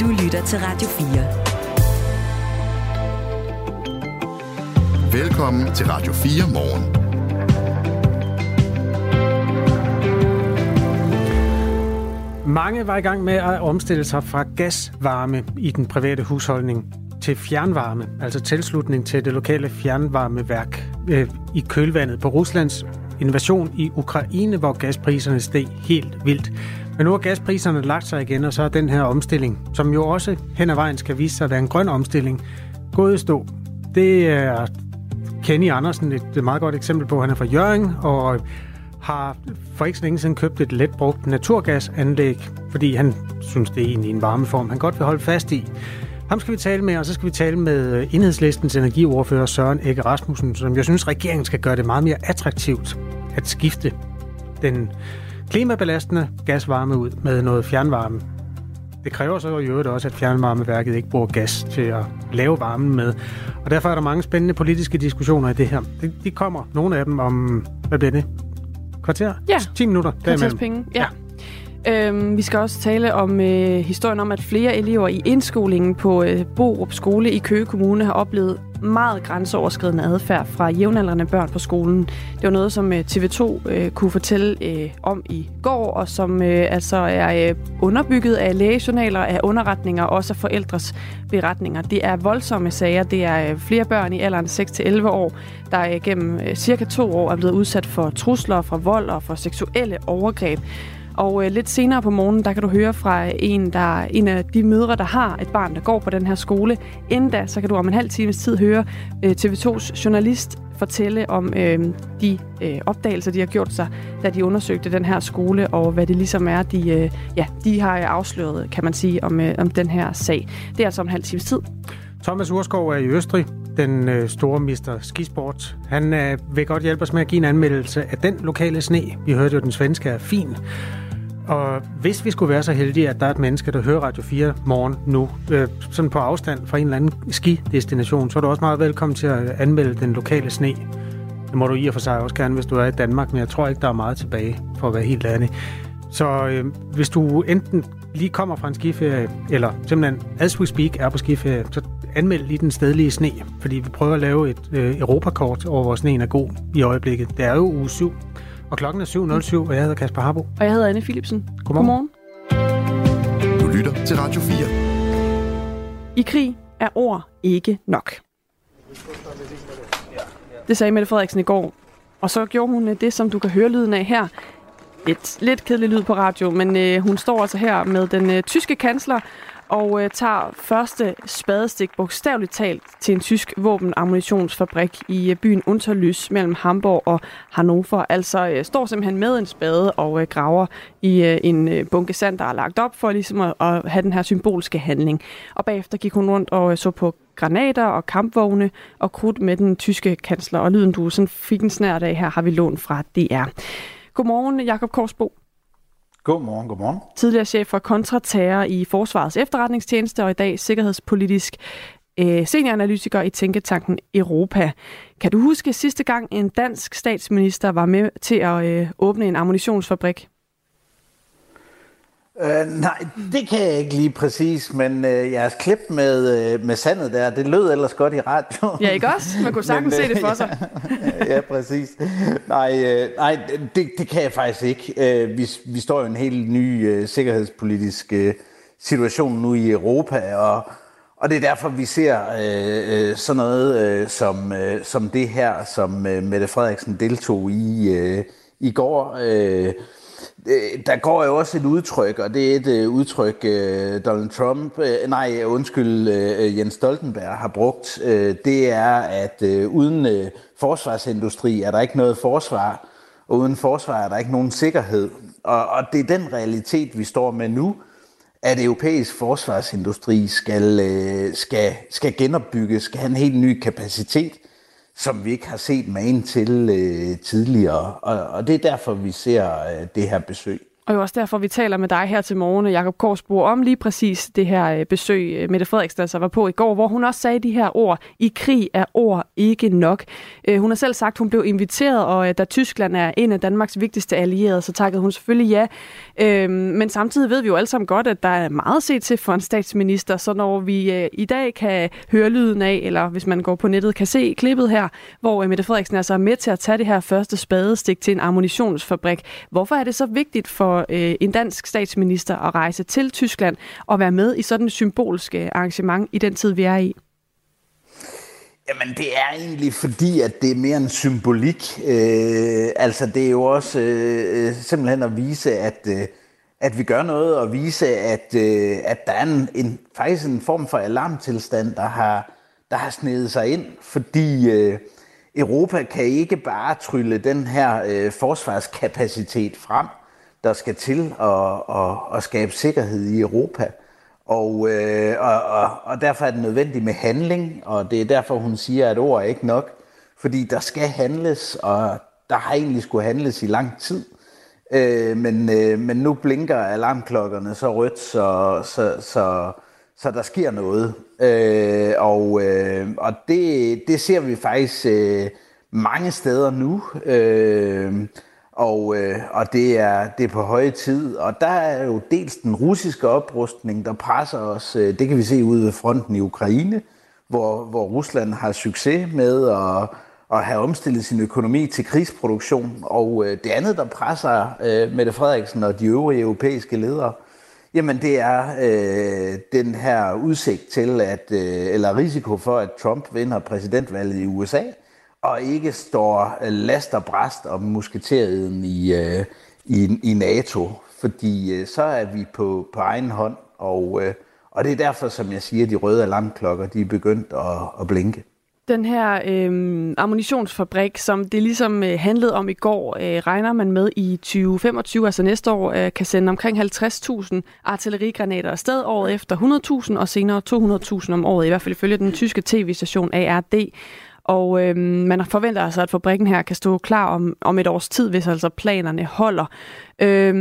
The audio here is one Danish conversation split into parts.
Du lytter til Radio 4. Velkommen til Radio 4 morgen. Mange var i gang med at omstille sig fra gasvarme i den private husholdning til fjernvarme, altså tilslutning til det lokale fjernvarmeværk øh, i kølvandet på Ruslands invasion i Ukraine, hvor gaspriserne steg helt vildt. Men nu har gaspriserne lagt sig igen, og så er den her omstilling, som jo også hen ad vejen skal vise sig at være en grøn omstilling, gået i stå. Det er Kenny Andersen et meget godt eksempel på. Han er fra Jørgen og har for ikke så længe siden købt et letbrugt naturgasanlæg, fordi han synes, det er egentlig en varmeform, han godt vil holde fast i. Ham skal vi tale med, og så skal vi tale med enhedslistens energiordfører Søren Ege Rasmussen, som jeg synes, regeringen skal gøre det meget mere attraktivt at skifte den klimabelastende gasvarme ud med noget fjernvarme. Det kræver så i øvrigt også, at fjernvarmeværket ikke bruger gas til at lave varmen med. Og derfor er der mange spændende politiske diskussioner i det her. De, de kommer, nogle af dem om, hvad bliver det? Kvarter? Ja. 10 minutter derimellem. penge, ja. ja. Øhm, vi skal også tale om øh, historien om, at flere elever i indskolingen på øh, Borup Skole i Køge Kommune har oplevet meget grænseoverskridende adfærd fra jævnaldrende børn på skolen. Det var noget, som øh, TV2 øh, kunne fortælle øh, om i går, og som øh, altså er øh, underbygget af lægejournaler, af underretninger og også af forældres beretninger. Det er voldsomme sager. Det er øh, flere børn i alderen 6-11 år, der øh, gennem øh, cirka to år er blevet udsat for trusler, fra vold og for seksuelle overgreb. Og øh, lidt senere på morgenen, der kan du høre fra en, der, en af de mødre, der har et barn, der går på den her skole. Inden da, så kan du om en halv times tid høre øh, TV2's journalist fortælle om øh, de øh, opdagelser, de har gjort sig, da de undersøgte den her skole, og hvad det ligesom er, de, øh, ja, de har øh, afsløret, kan man sige, om, øh, om den her sag. Det er altså om en halv times tid. Thomas Urskov er i Østrig, den øh, store mister skisport. Han øh, vil godt hjælpe os med at give en anmeldelse af den lokale sne. Vi hørte jo, at den svenske er fin. Og hvis vi skulle være så heldige, at der er et menneske, der hører Radio 4 morgen nu, øh, sådan på afstand fra en eller anden skidestination, så er du også meget velkommen til at anmelde den lokale sne. Det må du i og for sig også gerne, hvis du er i Danmark, men jeg tror ikke, der er meget tilbage, for at være helt ærlig. Så øh, hvis du enten lige kommer fra en skiferie, eller simpelthen as we speak er på skiferie, så anmeld lige den stedlige sne, fordi vi prøver at lave et øh, Europakort over, hvor sneen er god i øjeblikket. Det er jo uge 7, og klokken er 7.07, og jeg hedder Kasper Harbo. Og jeg hedder Anne Philipsen. Godmorgen. Godmorgen. Du lytter til Radio 4. I krig er ord ikke nok. Det sagde Mette Frederiksen i går. Og så gjorde hun det, som du kan høre lyden af her. Et lidt kedelig lyd på radio, men øh, hun står altså her med den øh, tyske kansler og øh, tager første spadestik bogstaveligt talt til en tysk våbenammunitionsfabrik i øh, byen Unterlys mellem Hamburg og Hannover. Altså øh, står simpelthen med en spade og øh, graver i øh, en øh, bunke sand, der er lagt op for ligesom at, at have den her symbolske handling. Og bagefter gik hun rundt og øh, så på granater og kampvogne og krudt med den tyske kansler. Og lyden, du sådan fik en snært af her, har vi lånt fra DR. Godmorgen, Jakob Korsbo. Godmorgen, godmorgen. Tidligere chef for kontraterror i Forsvarets efterretningstjeneste og i dag sikkerhedspolitisk øh, senioranalytiker i Tænketanken Europa. Kan du huske sidste gang en dansk statsminister var med til at øh, åbne en ammunitionsfabrik? Uh, nej, det kan jeg ikke lige præcis, men uh, jeres klip med, uh, med sandet der, det lød ellers godt i radio. Ja, ikke også? Man kunne sagtens men, se det for sig. ja, ja, præcis. Nej, uh, nej det, det kan jeg faktisk ikke. Uh, vi, vi står i en helt ny uh, sikkerhedspolitisk uh, situation nu i Europa, og, og det er derfor, vi ser uh, uh, sådan noget uh, som, uh, som det her, som uh, Mette Frederiksen deltog i uh, i går. Øh, Øh, der går jo også et udtryk, og det er et øh, udtryk, øh, Donald Trump, nej, undskyld, Jens Stoltenberg har brugt. Det er, at uden forsvarsindustri er der ikke noget forsvar, og uden forsvar er der ikke nogen sikkerhed. Og, og det er den realitet, vi står med nu, at europæisk forsvarsindustri skal, skal, skal genopbygges, skal have en helt ny kapacitet, som vi ikke har set magen til øh, tidligere. Og, og det er derfor, vi ser øh, det her besøg. Og jo også derfor, vi taler med dig her til morgen, Jakob Korsbo, om lige præcis det her øh, besøg, øh, Mette Frederiksen altså var på i går, hvor hun også sagde de her ord, i krig er ord ikke nok. Øh, hun har selv sagt, hun blev inviteret, og da Tyskland er en af Danmarks vigtigste allierede, så takkede hun selvfølgelig ja. Øhm, men samtidig ved vi jo alle sammen godt, at der er meget set til for en statsminister, så når vi øh, i dag kan høre lyden af, eller hvis man går på nettet, kan se klippet her, hvor øh, Mette Frederiksen altså er med til at tage det her første spadestik til en ammunitionsfabrik. Hvorfor er det så vigtigt for øh, en dansk statsminister at rejse til Tyskland og være med i sådan et symbolsk øh, arrangement i den tid, vi er i? Jamen, det er egentlig fordi, at det er mere en symbolik. Øh, altså, det er jo også øh, øh, simpelthen at vise, at, øh, at vi gør noget, og vise, at, øh, at der er en, en, faktisk en form for alarmtilstand, der har, der har snedet sig ind, fordi øh, Europa kan ikke bare trylle den her øh, forsvarskapacitet frem der skal til at, at, at skabe sikkerhed i Europa. Og, øh, og, og, og derfor er det nødvendigt med handling, og det er derfor, hun siger, at ord er ikke nok. Fordi der skal handles, og der har egentlig skulle handles i lang tid. Øh, men, øh, men nu blinker alarmklokkerne så rødt, så, så, så, så der sker noget. Øh, og øh, og det, det ser vi faktisk øh, mange steder nu. Øh, og, øh, og det, er, det er på høje tid. Og der er jo dels den russiske oprustning, der presser os. Øh, det kan vi se ude ved fronten i Ukraine, hvor, hvor Rusland har succes med at, at have omstillet sin økonomi til krigsproduktion. Og øh, det andet, der presser øh, Mette Frederiksen og de øvrige europæiske ledere, jamen det er øh, den her udsigt til, at, øh, eller risiko for, at Trump vinder præsidentvalget i USA – og ikke står øh, last og bræst om musketeriden i, øh, i, i NATO, fordi øh, så er vi på, på egen hånd, og, øh, og det er derfor, som jeg siger, de røde alarmklokker, de er begyndt at, at blinke. Den her øh, ammunitionsfabrik, som det ligesom øh, handlede om i går, øh, regner man med i 2025, altså næste år, øh, kan sende omkring 50.000 artillerigranater afsted året efter 100.000 og senere 200.000 om året, i hvert fald ifølge den tyske tv-station ARD. Og øh, man forventer altså, at fabrikken her kan stå klar om, om et års tid, hvis altså planerne holder. Øh,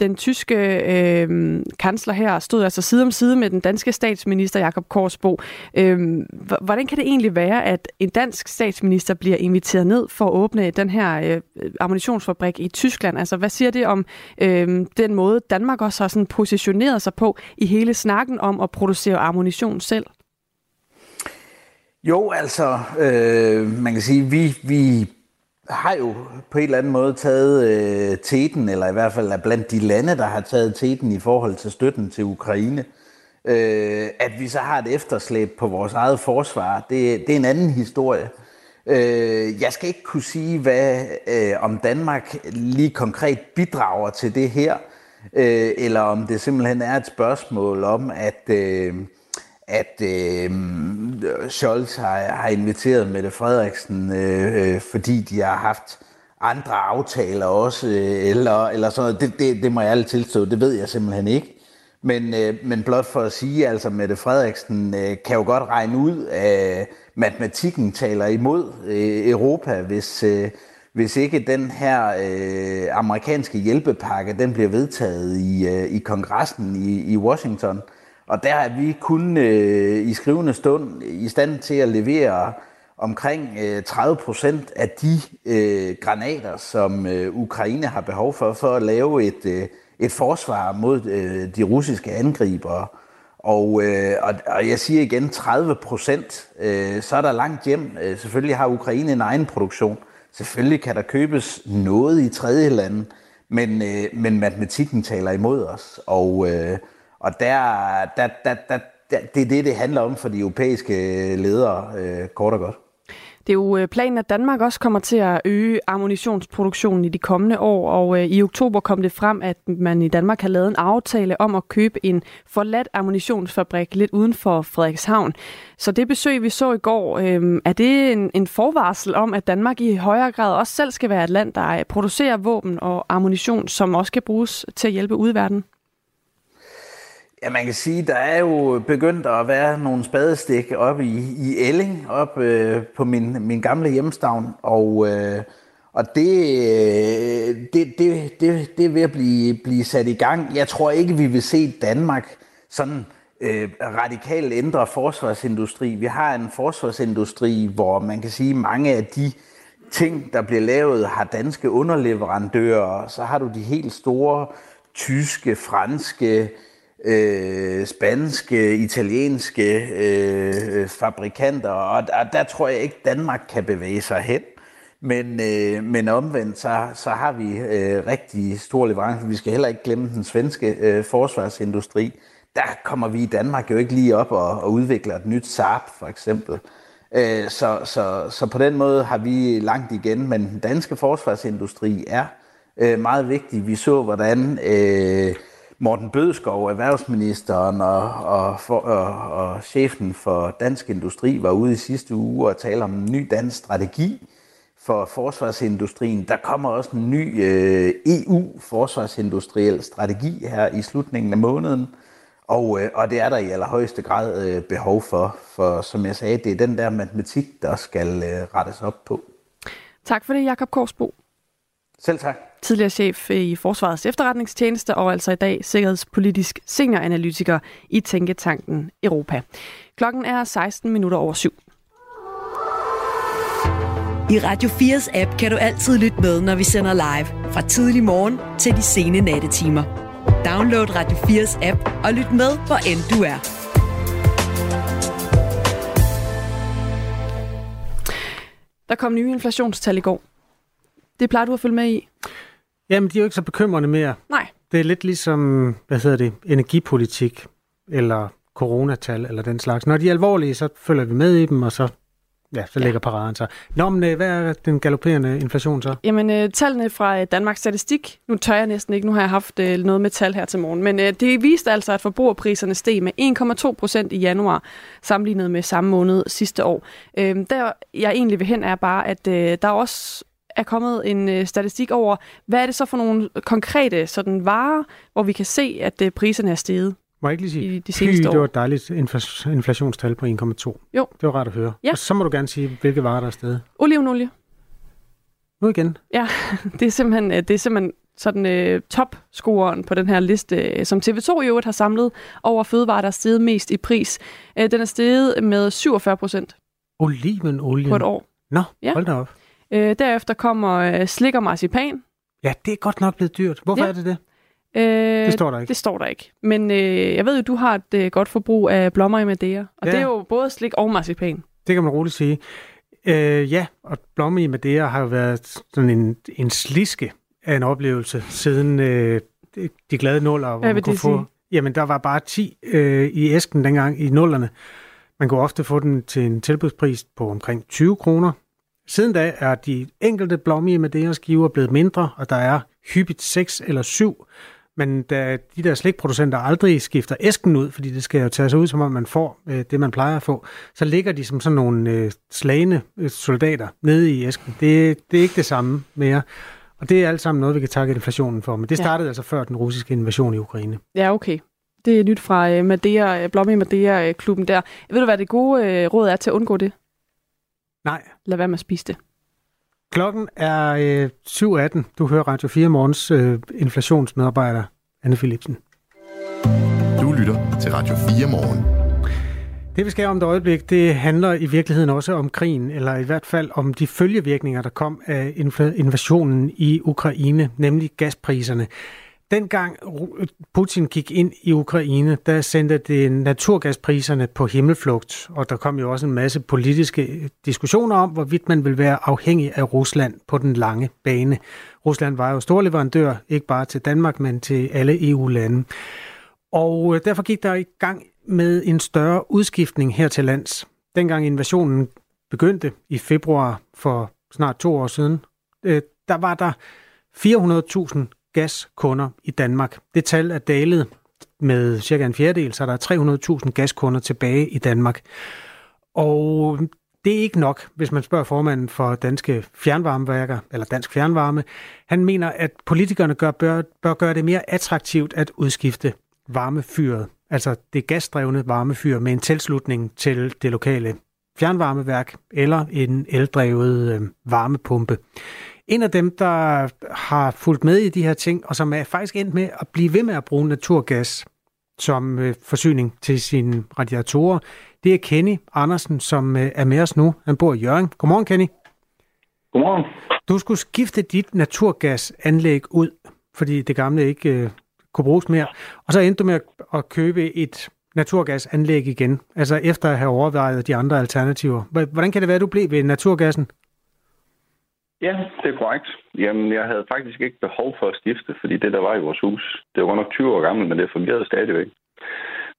den tyske øh, kansler her stod altså side om side med den danske statsminister Jakob Korsbo. Øh, hvordan kan det egentlig være, at en dansk statsminister bliver inviteret ned for at åbne den her øh, ammunitionsfabrik i Tyskland? Altså, hvad siger det om øh, den måde, Danmark også har sådan positioneret sig på i hele snakken om at producere ammunition selv? Jo, altså, øh, man kan sige, vi, vi har jo på en eller anden måde taget øh, teten, eller i hvert fald er blandt de lande, der har taget teten i forhold til støtten til Ukraine. Øh, at vi så har et efterslæb på vores eget forsvar, det, det er en anden historie. Øh, jeg skal ikke kunne sige, hvad øh, om Danmark lige konkret bidrager til det her, øh, eller om det simpelthen er et spørgsmål om, at... Øh, at øh, Scholz har, har inviteret Mette Frederiksen, øh, øh, fordi de har haft andre aftaler også, øh, eller, eller sådan noget. Det, det, det må jeg alle tilstå, det ved jeg simpelthen ikke. Men, øh, men blot for at sige, altså Mette Frederiksen øh, kan jo godt regne ud, at matematikken taler imod øh, Europa, hvis, øh, hvis ikke den her øh, amerikanske hjælpepakke, den bliver vedtaget i, øh, i kongressen i, i Washington. Og der er vi kun øh, i skrivende stund i stand til at levere omkring øh, 30 procent af de øh, granater, som øh, Ukraine har behov for, for at lave et, øh, et forsvar mod øh, de russiske angribere. Og, øh, og, og jeg siger igen 30 procent, øh, så er der langt hjem. Øh, selvfølgelig har Ukraine en egen produktion. Selvfølgelig kan der købes noget i tredje lande, men, øh, men matematikken taler imod os. Og, øh, og der, der, der, der, der, det er det, det handler om for de europæiske øh, ledere, øh, kort og godt. Det er jo øh, planen, at Danmark også kommer til at øge ammunitionsproduktionen i de kommende år, og øh, i oktober kom det frem, at man i Danmark har lavet en aftale om at købe en forladt ammunitionsfabrik lidt uden for Frederikshavn. Så det besøg, vi så i går, øh, er det en, en forvarsel om, at Danmark i højere grad også selv skal være et land, der producerer våben og ammunition, som også kan bruges til at hjælpe udverdenen? Ja, man kan sige, der er jo begyndt at være nogle spadestik op i, i Elling, op øh, på min, min gamle hjemstavn, og, øh, Og det, øh, det, det, det, det er ved at blive, blive sat i gang. Jeg tror ikke, vi vil se Danmark sådan øh, radikalt ændre forsvarsindustri. Vi har en forsvarsindustri, hvor man kan sige, mange af de ting, der bliver lavet, har danske underleverandører. Så har du de helt store tyske, franske, øh, spanske, italienske øh, øh fabrikanter, og der, der tror jeg ikke, Danmark kan bevæge sig hen. Men, øh, men omvendt, så, så har vi øh, rigtig store leverancer. Vi skal heller ikke glemme den svenske øh, forsvarsindustri. Der kommer vi i Danmark jo ikke lige op og, og udvikler et nyt Saab, for eksempel. Øh, så, så, så på den måde har vi langt igen, men den danske forsvarsindustri er øh, meget vigtig. Vi så, hvordan øh, Morten Bødskov, erhvervsministeren og, og, for, og, og chefen for Dansk Industri var ude i sidste uge og tale om en ny dansk strategi for forsvarsindustrien. Der kommer også en ny øh, EU-forsvarsindustriel strategi her i slutningen af måneden. Og, øh, og det er der i allerhøjeste grad øh, behov for, for som jeg sagde, det er den der matematik, der skal øh, rettes op på. Tak for det, Jakob Korsbo. Selv tak. Tidligere chef i Forsvarets efterretningstjeneste og altså i dag sikkerhedspolitisk senioranalytiker i Tænketanken Europa. Klokken er 16 minutter over syv. I Radio 4's app kan du altid lytte med, når vi sender live. Fra tidlig morgen til de sene nattetimer. Download Radio 4's app og lyt med, hvor end du er. Der kom nye inflationstal i går. Det plejer du at følge med i? Jamen, de er jo ikke så bekymrende mere. Nej. Det er lidt ligesom, hvad hedder det, energipolitik, eller coronatal, eller den slags. Når de er alvorlige, så følger vi med i dem, og så Ja, så ligger ja. paraden så. Nå, men øh, hvad er den galopperende inflation så? Jamen, øh, tallene fra øh, Danmarks Statistik, nu tør jeg næsten ikke, nu har jeg haft øh, noget med tal her til morgen, men øh, det viste altså, at forbrugerpriserne steg med 1,2 procent i januar, sammenlignet med samme måned sidste år. Øh, der jeg egentlig vil hen er bare, at øh, der også er kommet en øh, statistik over, hvad er det så for nogle konkrete sådan varer, hvor vi kan se, at øh, priserne er steget? Må jeg ikke lige sige, i de seneste år. det var et dejligt inflationstal på 1,2. Jo. Det var rart at høre. Ja. Og så må du gerne sige, hvilke varer der er stedet. Olivenolie. Nu igen. Ja, det er simpelthen, øh, det er simpelthen sådan øh, topscoren på den her liste, som TV2 i øvrigt har samlet over fødevarer, der er steget mest i pris. Øh, den er steget med 47 procent. Olivenolie? På et år. Nå, ja. hold da op. Øh, derefter kommer øh, slik og marcipan. Ja, det er godt nok blevet dyrt. Hvorfor ja. er det det? Øh, det står der ikke. Det står der ikke. Men øh, jeg ved jo, du har et øh, godt forbrug af blommer i Madeira. Og ja. det er jo både slik og marcipan. Det kan man roligt sige. Øh, ja, og blommer i Madeira har jo været sådan en, en sliske af en oplevelse siden øh, de glade nuller, hvor Hvad man kunne få... Sige? Jamen, der var bare 10 øh, i æsken dengang i nullerne. Man kunne ofte få den til en tilbudspris på omkring 20 kroner. Siden da er de enkelte blomme i Madeira skiver blevet mindre, og der er hyppigt 6 eller 7 men da de der slikproducenter aldrig skifter æsken ud, fordi det skal jo tage sig ud, som om man får øh, det, man plejer at få, så ligger de som sådan nogle øh, slagende øh, soldater nede i æsken. Det, det er ikke det samme mere. Og det er alt sammen noget, vi kan takke inflationen for. Men det startede ja. altså før den russiske invasion i Ukraine. Ja, okay. Det er nyt fra øh, Madeira, Blomme Madeira-klubben der. Ved du, hvad det gode råd er til at undgå det? Nej. Lad være med at spise det. Klokken er øh, 7.18. Du hører Radio 4 morgens øh, inflationsmedarbejder, Anne Philipsen. Du lytter til Radio 4 morgen. Det vi skal om et øjeblik, det handler i virkeligheden også om krigen, eller i hvert fald om de følgevirkninger, der kom af invasionen i Ukraine, nemlig gaspriserne. Dengang Putin gik ind i Ukraine, der sendte det naturgaspriserne på himmelflugt, og der kom jo også en masse politiske diskussioner om, hvorvidt man vil være afhængig af Rusland på den lange bane. Rusland var jo stor leverandør, ikke bare til Danmark, men til alle EU-lande. Og øh, derfor gik der i gang med en større udskiftning her til lands. Dengang invasionen begyndte i februar for snart to år siden, øh, der var der 400.000 gaskunder i Danmark. Det tal er dalet med cirka en fjerdedel, så der er 300.000 gaskunder tilbage i Danmark. Og det er ikke nok, hvis man spørger formanden for Danske Fjernvarmeværker, eller Dansk Fjernvarme. Han mener, at politikerne gør, bør, bør gøre det mere attraktivt at udskifte varmefyret, altså det gasdrevne varmefyr med en tilslutning til det lokale fjernvarmeværk eller en eldrevet øh, varmepumpe. En af dem, der har fulgt med i de her ting, og som er faktisk endt med at blive ved med at bruge naturgas som øh, forsyning til sine radiatorer, det er Kenny Andersen, som øh, er med os nu. Han bor i Jørgen. Godmorgen, Kenny. Godmorgen. Du skulle skifte dit naturgasanlæg ud, fordi det gamle ikke øh, kunne bruges mere. Og så endte du med at købe et naturgasanlæg igen, altså efter at have overvejet de andre alternativer. Hvordan kan det være, at du blev ved naturgassen? Ja, det er korrekt. Jamen, jeg havde faktisk ikke behov for at skifte, fordi det, der var i vores hus, det var nok 20 år gammelt, men det fungerede stadigvæk.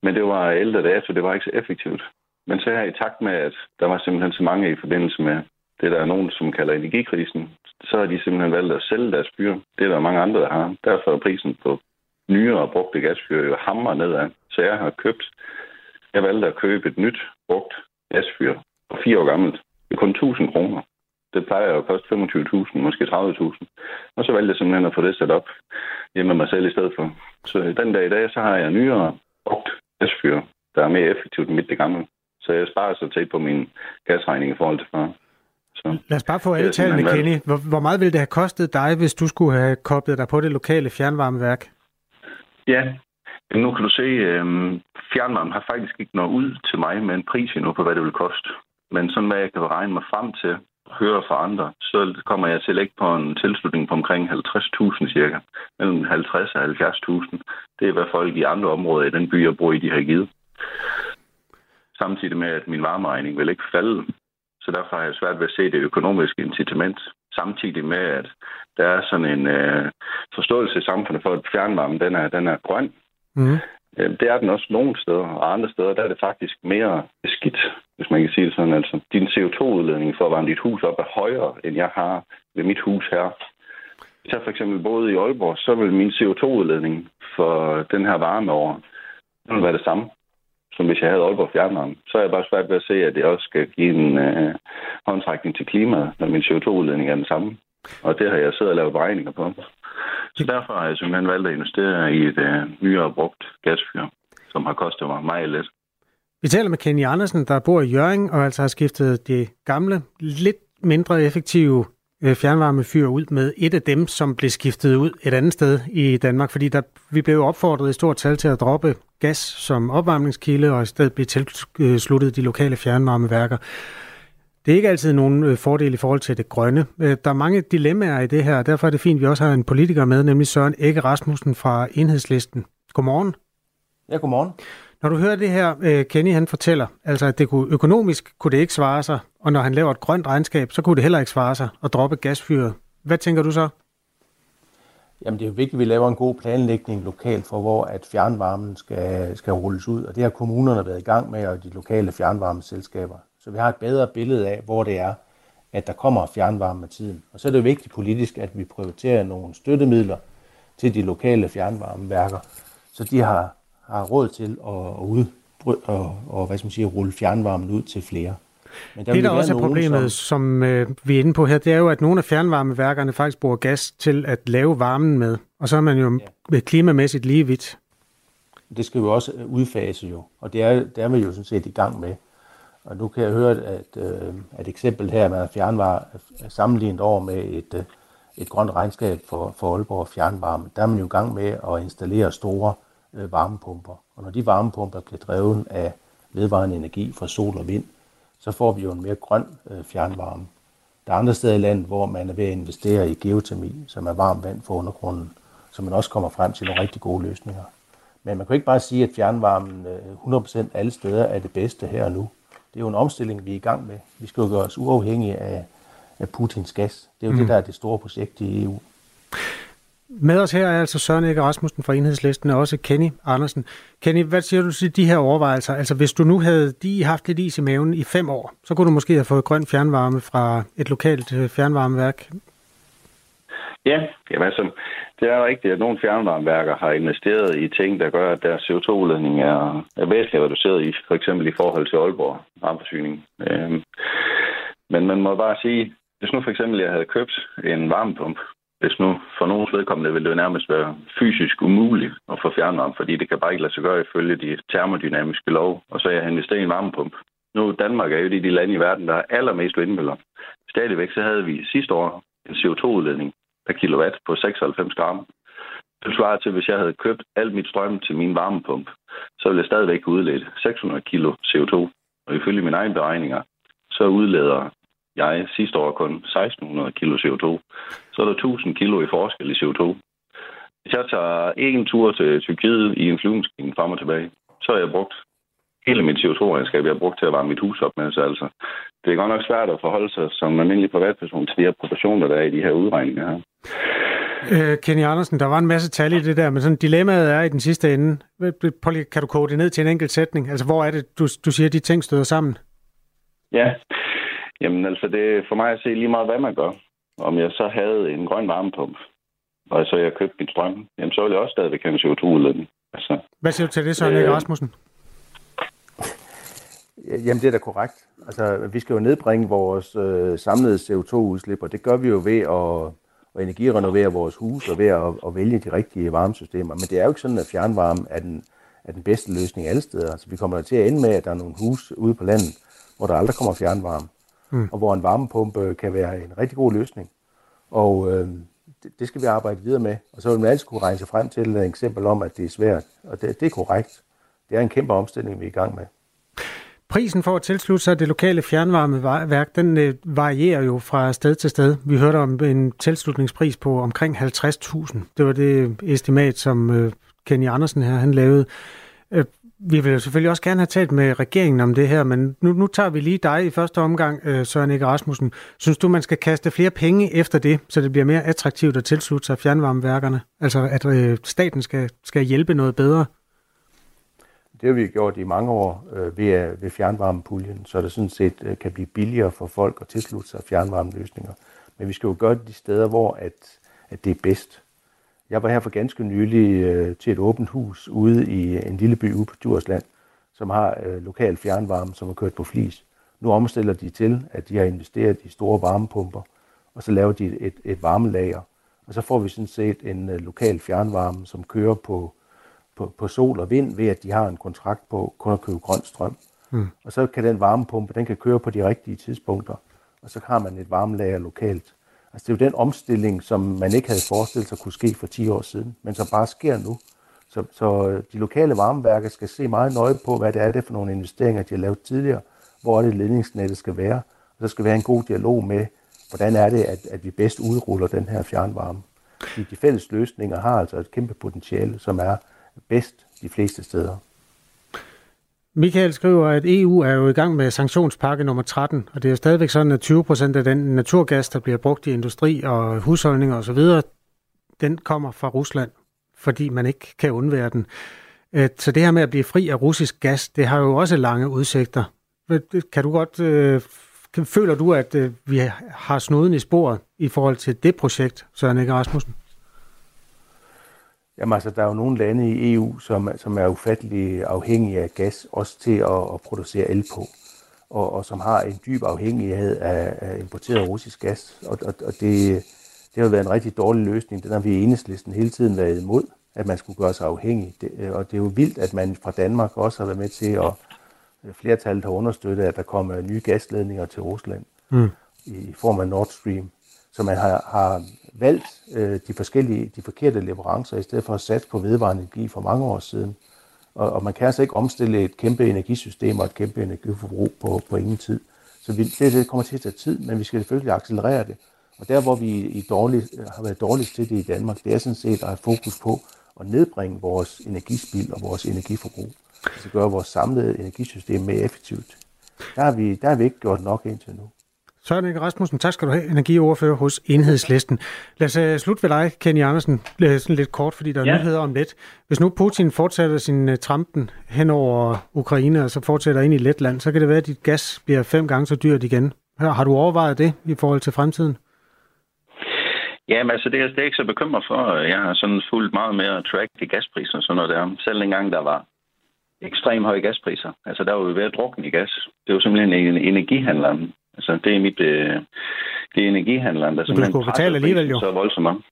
Men det var ældre dato, det var ikke så effektivt. Men så her i takt med, at der var simpelthen så mange i forbindelse med det, der er nogen, som kalder energikrisen, så har de simpelthen valgt at sælge deres fyr. Det er der mange andre, der har. Derfor er prisen på nyere og brugte gasfyr jo hammer nedad. Så jeg har købt, jeg valgte at købe et nyt brugt gasfyr på fire år gammelt. Det er kun 1000 kroner. Det plejer jo at koste 25.000, måske 30.000. Og så valgte jeg simpelthen at få det sat op hjemme med mig selv i stedet for. Så den dag i dag, så har jeg nyere brugt gasfyr, der er mere effektivt end mit det gamle. Så jeg sparer så tæt på min gasregning i forhold til før. Så, Lad os bare få alle tallene, Kenny. Hvor, hvor meget ville det have kostet dig, hvis du skulle have koblet dig på det lokale fjernvarmeværk? Ja, nu kan du se, at øhm, fjernvarmen har faktisk ikke nået ud til mig med en pris endnu på, hvad det vil koste. Men sådan hvad jeg kan regne mig frem til, høre fra andre, så kommer jeg til at på en tilslutning på omkring 50.000 cirka. Mellem 50 og 70.000. Det er, hvad folk i andre områder i den by, jeg bor i, de har givet. Samtidig med, at min varmeregning vil ikke falde. Så derfor har jeg svært ved at se det økonomiske incitament. Samtidig med, at der er sådan en øh, forståelse i samfundet for, at fjernvarmen den er, den er grøn. Mm. Det er den også nogle steder, og andre steder, der er det faktisk mere beskidt, hvis man kan sige det sådan. Altså, din CO2-udledning for at varme dit hus op er højere, end jeg har ved mit hus her. Hvis jeg for eksempel boede i Aalborg, så vil min CO2-udledning for den her varmeår, den vil være det samme, som hvis jeg havde Aalborg Fjernvarme. Så er jeg bare svært ved at se, at det også skal give en øh, håndtrækning til klimaet, når min CO2-udledning er den samme. Og det har jeg siddet og lavet beregninger på. Så derfor har jeg simpelthen valgt at investere i et øh, nyere brugt gasfyr, som har kostet mig meget lidt. Vi taler med Kenny Andersen, der bor i Jøring og altså har skiftet det gamle, lidt mindre effektive øh, fjernvarmefyr ud med et af dem, som blev skiftet ud et andet sted i Danmark, fordi der, vi blev opfordret i stort tal til at droppe gas som opvarmningskilde og i stedet blive tilsluttet de lokale fjernvarmeværker. Det er ikke altid nogen øh, fordel i forhold til det grønne. Øh, der er mange dilemmaer i det her, og derfor er det fint, at vi også har en politiker med, nemlig Søren Ege Rasmussen fra Enhedslisten. Godmorgen. Ja, godmorgen. Når du hører det her, øh, Kenny han fortæller, altså at det kunne, økonomisk kunne det ikke svare sig, og når han laver et grønt regnskab, så kunne det heller ikke svare sig at droppe gasfyret. Hvad tænker du så? Jamen det er jo vigtigt, at vi laver en god planlægning lokalt for, hvor at fjernvarmen skal, skal rulles ud, og det har kommunerne været i gang med, og de lokale fjernvarmeselskaber. Så vi har et bedre billede af, hvor det er, at der kommer fjernvarme med tiden. Og så er det vigtigt politisk, at vi prioriterer nogle støttemidler til de lokale fjernvarmeværker, så de har, har råd til at, at ud, og, og hvad skal man sige, rulle fjernvarmen ud til flere. Men der det, der også er problemet, som, som øh, vi er inde på her, det er jo, at nogle af fjernvarmeværkerne faktisk bruger gas til at lave varmen med, og så er man jo ja. klimamæssigt lige vidt. Det skal vi også udfase jo, og det er, det er vi jo sådan set i gang med. Og nu kan jeg høre, at øh, et eksempel her med fjernvarme er sammenlignet over med et, øh, et grønt regnskab for, for Aalborg Fjernvarme. Der er man jo i gang med at installere store øh, varmepumper. Og når de varmepumper bliver drevet af vedvarende energi fra sol og vind, så får vi jo en mere grøn øh, fjernvarme. Der er andre steder i landet, hvor man er ved at investere i geotermi, som er varmt vand for undergrunden, så man også kommer frem til nogle rigtig gode løsninger. Men man kan ikke bare sige, at fjernvarmen 100% alle steder er det bedste her og nu det er jo en omstilling, vi er i gang med. Vi skal jo gøre os uafhængige af, af Putins gas. Det er jo mm. det, der er det store projekt i EU. Med os her er altså Søren Ikke Rasmussen fra Enhedslisten og også Kenny Andersen. Kenny, hvad siger du til de her overvejelser? Altså hvis du nu havde de haft lidt is i maven i fem år, så kunne du måske have fået grøn fjernvarme fra et lokalt øh, fjernvarmeværk. Ja, jamen altså, det er rigtigt, at nogle fjernvarmeværker har investeret i ting, der gør, at deres CO2-udledning er, er væsentligt reduceret, i, for eksempel i forhold til Aalborg varmeforsyning. Øhm, men man må bare sige, hvis nu for eksempel jeg havde købt en varmepump, hvis nu for nogens vedkommende ville det nærmest være fysisk umuligt at få fjernvarme, fordi det kan bare ikke lade sig gøre ifølge de termodynamiske lov, og så jeg investeret i en varmepump. Nu Danmark er jo det de lande i verden, der er allermest vindmøller. Stadigvæk så havde vi sidste år en CO2-udledning per kilowatt på 96 gram. Det svarer til, hvis jeg havde købt alt mit strøm til min varmepump, så ville jeg stadigvæk udlede 600 kilo CO2. Og ifølge mine egne beregninger, så udleder jeg sidste år kun 1600 kilo CO2. Så er der 1000 kilo i forskel i CO2. Hvis jeg tager en tur til Tyrkiet i en flyvemaskine frem og tilbage, så har jeg brugt hele mit CO2-regnskab, jeg har brugt til at varme mit hus op med. Så altså, det er godt nok svært at forholde sig som almindelig privatperson til de her proportioner, der er i de her udregninger her. Øh, Kenny Andersen, der var en masse tal i det der, men sådan dilemmaet er i den sidste ende. Kan du kode det ned til en enkelt sætning? Altså, hvor er det, du, du siger, at de ting støder sammen? Ja, jamen altså, det er for mig at se lige meget, hvad man gør. Om jeg så havde en grøn varmepump, og så jeg købte mit strøm, jamen så ville jeg også stadigvæk have en CO2-udledning. Altså, Hvad siger du til det, Søren øh, Rasmussen? Jamen, det er da korrekt. Altså, vi skal jo nedbringe vores øh, samlede CO2-udslip, og det gør vi jo ved at, at energirenovere vores hus og ved at, at vælge de rigtige varmesystemer. Men det er jo ikke sådan, at fjernvarme er den, er den bedste løsning alle steder. Altså, vi kommer til at ende med, at der er nogle hus ude på landet, hvor der aldrig kommer fjernvarme, mm. og hvor en varmepumpe kan være en rigtig god løsning. Og øh, det, det skal vi arbejde videre med. Og så vil man altid kunne regne sig frem til et eksempel om, at det er svært. Og det, det er korrekt. Det er en kæmpe omstilling, vi er i gang med. Prisen for at tilslutte sig det lokale fjernvarmeværk, den øh, varierer jo fra sted til sted. Vi hørte om en tilslutningspris på omkring 50.000. Det var det estimat, som øh, Kenny Andersen her han lavede. Vi vil selvfølgelig også gerne have talt med regeringen om det her, men nu, nu tager vi lige dig i første omgang, øh, Søren Ikke Rasmussen. Synes du, man skal kaste flere penge efter det, så det bliver mere attraktivt at tilslutte sig fjernvarmeværkerne? Altså at øh, staten skal, skal hjælpe noget bedre? Det har vi gjort i mange år øh, ved, øh, ved fjernvarmepuljen, så det sådan set øh, kan blive billigere for folk at tilslutte sig fjernvarmeløsninger. Men vi skal jo gøre det de steder, hvor at, at det er bedst. Jeg var her for ganske nylig øh, til et åbent hus ude i en lille by ude på Djursland, som har øh, lokal fjernvarme, som er kørt på flis. Nu omstiller de til, at de har investeret i store varmepumper, og så laver de et, et varmelager. Og så får vi sådan set en øh, lokal fjernvarme, som kører på på, på sol og vind, ved at de har en kontrakt på kun at købe grøn strøm. Mm. Og så kan den varmepumpe, den kan køre på de rigtige tidspunkter, og så har man et varmelager lokalt. Altså det er jo den omstilling, som man ikke havde forestillet sig kunne ske for 10 år siden, men som bare sker nu. Så, så øh, de lokale varmeværker skal se meget nøje på, hvad det er det for nogle investeringer, de har lavet tidligere, hvor det ledningsnettet skal være, og så skal være en god dialog med, hvordan er det, at, at vi bedst udruller den her fjernvarme. Fordi de fælles løsninger har altså et kæmpe potentiale, som er, bedst de fleste steder. Michael skriver, at EU er jo i gang med sanktionspakke nummer 13, og det er stadigvæk sådan, at 20 procent af den naturgas, der bliver brugt i industri og husholdninger osv., den kommer fra Rusland, fordi man ikke kan undvære den. Øh, så det her med at blive fri af russisk gas, det har jo også lange udsigter. Kan du godt, øh, føler du, at øh, vi har snuden i sporet i forhold til det projekt, Søren Ikke Rasmussen? Jamen altså, der er jo nogle lande i EU, som, som er ufattelig afhængige af gas, også til at, at producere el på, og, og som har en dyb afhængighed af, af importeret russisk gas. Og, og, og det, det har været en rigtig dårlig løsning. Den har vi i enhedslisten hele tiden været imod, at man skulle gøre sig afhængig. Det, og det er jo vildt, at man fra Danmark også har været med til at flertallet har understøttet, at der kommer nye gasledninger til Rusland mm. i form af Nord Stream. Så man har, har valgt øh, de forskellige, de forkerte leverancer, i stedet for at satse på vedvarende energi for mange år siden. Og, og man kan altså ikke omstille et kæmpe energisystem og et kæmpe energiforbrug på, på ingen tid. Så vi, det, det kommer til at tage tid, men vi skal selvfølgelig accelerere det. Og der, hvor vi i dårlig, øh, har været dårligst til det i Danmark, det er sådan set at have fokus på at nedbringe vores energispil og vores energiforbrug. Altså gøre vores samlede energisystem mere effektivt. Der har vi, der har vi ikke gjort nok indtil nu. Søren Ege Rasmussen, tak skal du have, energioverfører hos Enhedslisten. Lad os uh, slutte ved dig, Kenny Andersen, sådan lidt kort, fordi der er ja. nyheder om lidt. Hvis nu Putin fortsætter sin uh, trampen hen over Ukraine, og så fortsætter ind i Letland, så kan det være, at dit gas bliver fem gange så dyrt igen. Har du overvejet det i forhold til fremtiden? Jamen altså, det er jeg ikke så bekymret for. Jeg har sådan fulgt meget mere track i gaspriser og sådan noget der. Selv engang der var ekstremt høje gaspriser. Altså, der var vi ved at drukne i gas. Det var simpelthen en energihandleren, Altså, det er mit... Øh, det er energihandleren, der simpelthen... Du skulle betale alligevel jo. Så voldsomt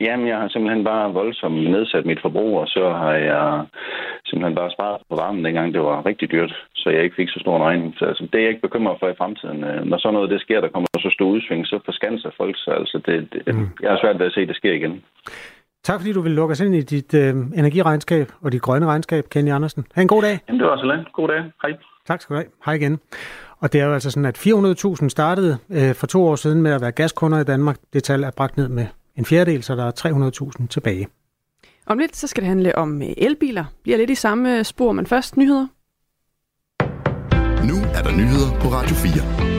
Jamen, jeg har simpelthen bare voldsomt nedsat mit forbrug, og så har jeg simpelthen bare sparet på varmen dengang. Det var rigtig dyrt, så jeg ikke fik så stor en regning. Så altså, det er jeg ikke bekymret for i fremtiden. Øh, når sådan noget det sker, der kommer så stor udsving, så forskanser folk sig. Altså, det, det, mm. Jeg har svært ved at se, at det sker igen. Tak fordi du vil lukke os ind i dit øh, energiregnskab og dit grønne regnskab, Kenny Andersen. Ha' en god dag. Jamen, det var så lidt. God dag. Hej. Tak skal du have. Hej igen. Og det er jo altså sådan, at 400.000 startede øh, for to år siden med at være gaskunder i Danmark. Det tal er bragt ned med en fjerdedel, så der er 300.000 tilbage. Om lidt så skal det handle om øh, elbiler. Bliver lidt i samme spor, men først nyheder. Nu er der nyheder på Radio 4.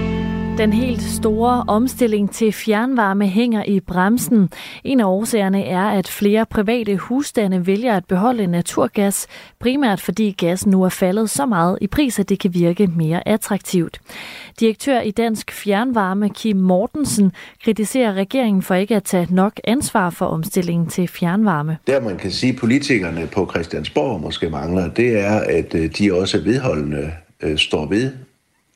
Den helt store omstilling til fjernvarme hænger i bremsen. En af årsagerne er, at flere private husstande vælger at beholde naturgas, primært fordi gas nu er faldet så meget i pris, at det kan virke mere attraktivt. Direktør i Dansk Fjernvarme, Kim Mortensen, kritiserer regeringen for ikke at tage nok ansvar for omstillingen til fjernvarme. Der man kan sige, at politikerne på Christiansborg måske mangler, det er, at øh, de også vedholdende øh, står ved,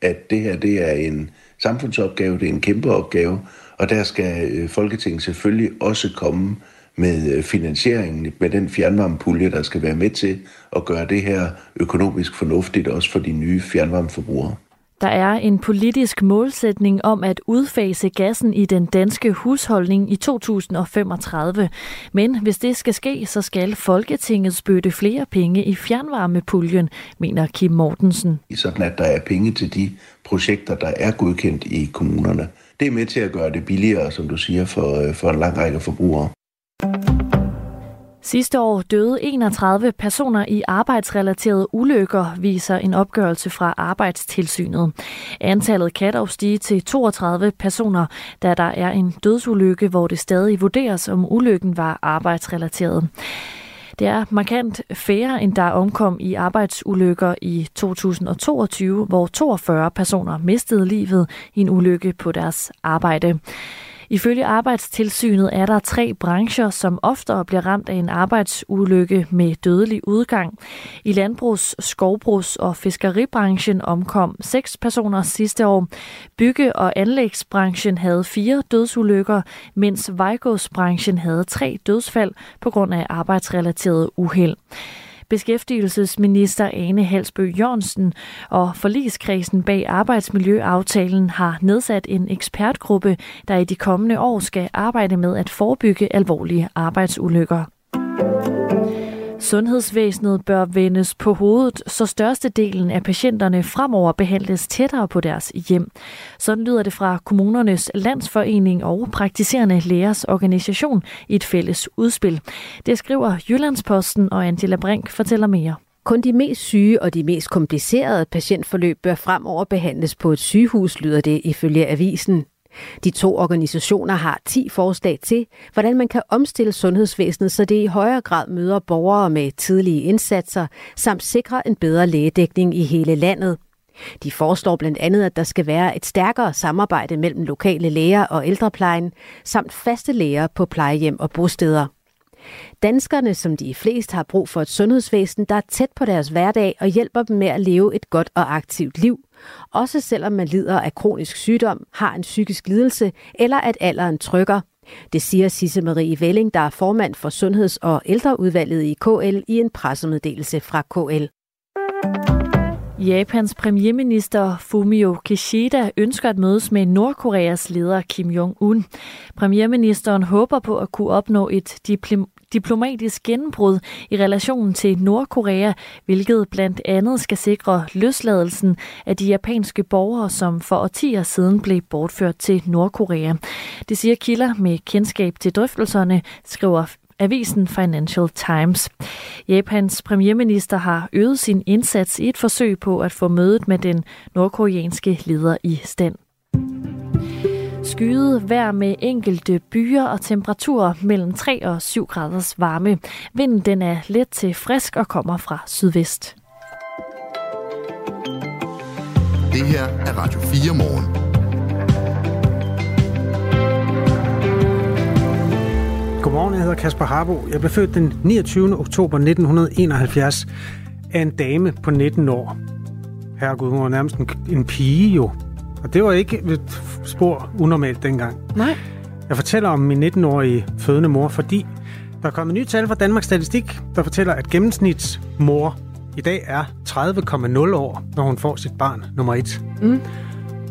at det her det er en samfundsopgave, det er en kæmpe opgave, og der skal øh, Folketinget selvfølgelig også komme med øh, finansieringen, med den fjernvarmepulje, der skal være med til at gøre det her økonomisk fornuftigt, også for de nye fjernvarmeforbrugere. Der er en politisk målsætning om at udfase gassen i den danske husholdning i 2035. Men hvis det skal ske, så skal Folketinget spytte flere penge i fjernvarmepuljen, mener Kim Mortensen. Sådan at der er penge til de projekter, der er godkendt i kommunerne. Det er med til at gøre det billigere, som du siger, for, øh, for en lang række forbrugere. Sidste år døde 31 personer i arbejdsrelaterede ulykker, viser en opgørelse fra Arbejdstilsynet. Antallet kan dog stige til 32 personer, da der er en dødsulykke, hvor det stadig vurderes, om ulykken var arbejdsrelateret. Det er markant færre, end der omkom i arbejdsulykker i 2022, hvor 42 personer mistede livet i en ulykke på deres arbejde. Ifølge Arbejdstilsynet er der tre brancher, som oftere bliver ramt af en arbejdsulykke med dødelig udgang. I landbrugs-, skovbrugs- og fiskeribranchen omkom seks personer sidste år. Bygge- og anlægsbranchen havde fire dødsulykker, mens vejgårdsbranchen havde tre dødsfald på grund af arbejdsrelateret uheld. Beskæftigelsesminister Ane Halsbø Jørgensen og forligskredsen bag arbejdsmiljøaftalen har nedsat en ekspertgruppe, der i de kommende år skal arbejde med at forebygge alvorlige arbejdsulykker. Sundhedsvæsenet bør vendes på hovedet, så størstedelen af patienterne fremover behandles tættere på deres hjem. Sådan lyder det fra kommunernes landsforening og praktiserende lægers organisation i et fælles udspil. Det skriver Jyllandsposten, og Angela Brink fortæller mere. Kun de mest syge og de mest komplicerede patientforløb bør fremover behandles på et sygehus, lyder det ifølge avisen. De to organisationer har 10 forslag til, hvordan man kan omstille sundhedsvæsenet, så det i højere grad møder borgere med tidlige indsatser, samt sikrer en bedre lægedækning i hele landet. De foreslår blandt andet, at der skal være et stærkere samarbejde mellem lokale læger og ældreplejen, samt faste læger på plejehjem og bosteder. Danskerne, som de flest har brug for et sundhedsvæsen, der er tæt på deres hverdag og hjælper dem med at leve et godt og aktivt liv, også selvom man lider af kronisk sygdom, har en psykisk lidelse eller at alderen trykker. Det siger Sisse Marie Velling, der er formand for Sundheds- og ældreudvalget i KL i en pressemeddelelse fra KL. Japans premierminister Fumio Kishida ønsker at mødes med Nordkoreas leder Kim Jong-un. Premierministeren håber på at kunne opnå et diplomatisk gennembrud i relationen til Nordkorea, hvilket blandt andet skal sikre løsladelsen af de japanske borgere, som for årtier siden blev bortført til Nordkorea. Det siger kilder med kendskab til drøftelserne, skriver avisen Financial Times. Japans premierminister har øget sin indsats i et forsøg på at få mødet med den nordkoreanske leder i stand. Skyet vejr med enkelte byer og temperaturer mellem 3 og 7 graders varme. Vinden den er let til frisk og kommer fra sydvest. Det her er Radio 4 morgen. Godmorgen, jeg hedder Kasper Harbo. Jeg blev født den 29. oktober 1971 af en dame på 19 år. Herregud, hun var nærmest en, en pige jo. Og det var ikke et spor unormalt dengang. Nej. Jeg fortæller om min 19-årige fødende mor, fordi der er kommet nye tal fra Danmarks Statistik, der fortæller, at gennemsnitsmor i dag er 30,0 år, når hun får sit barn nummer et. Mm.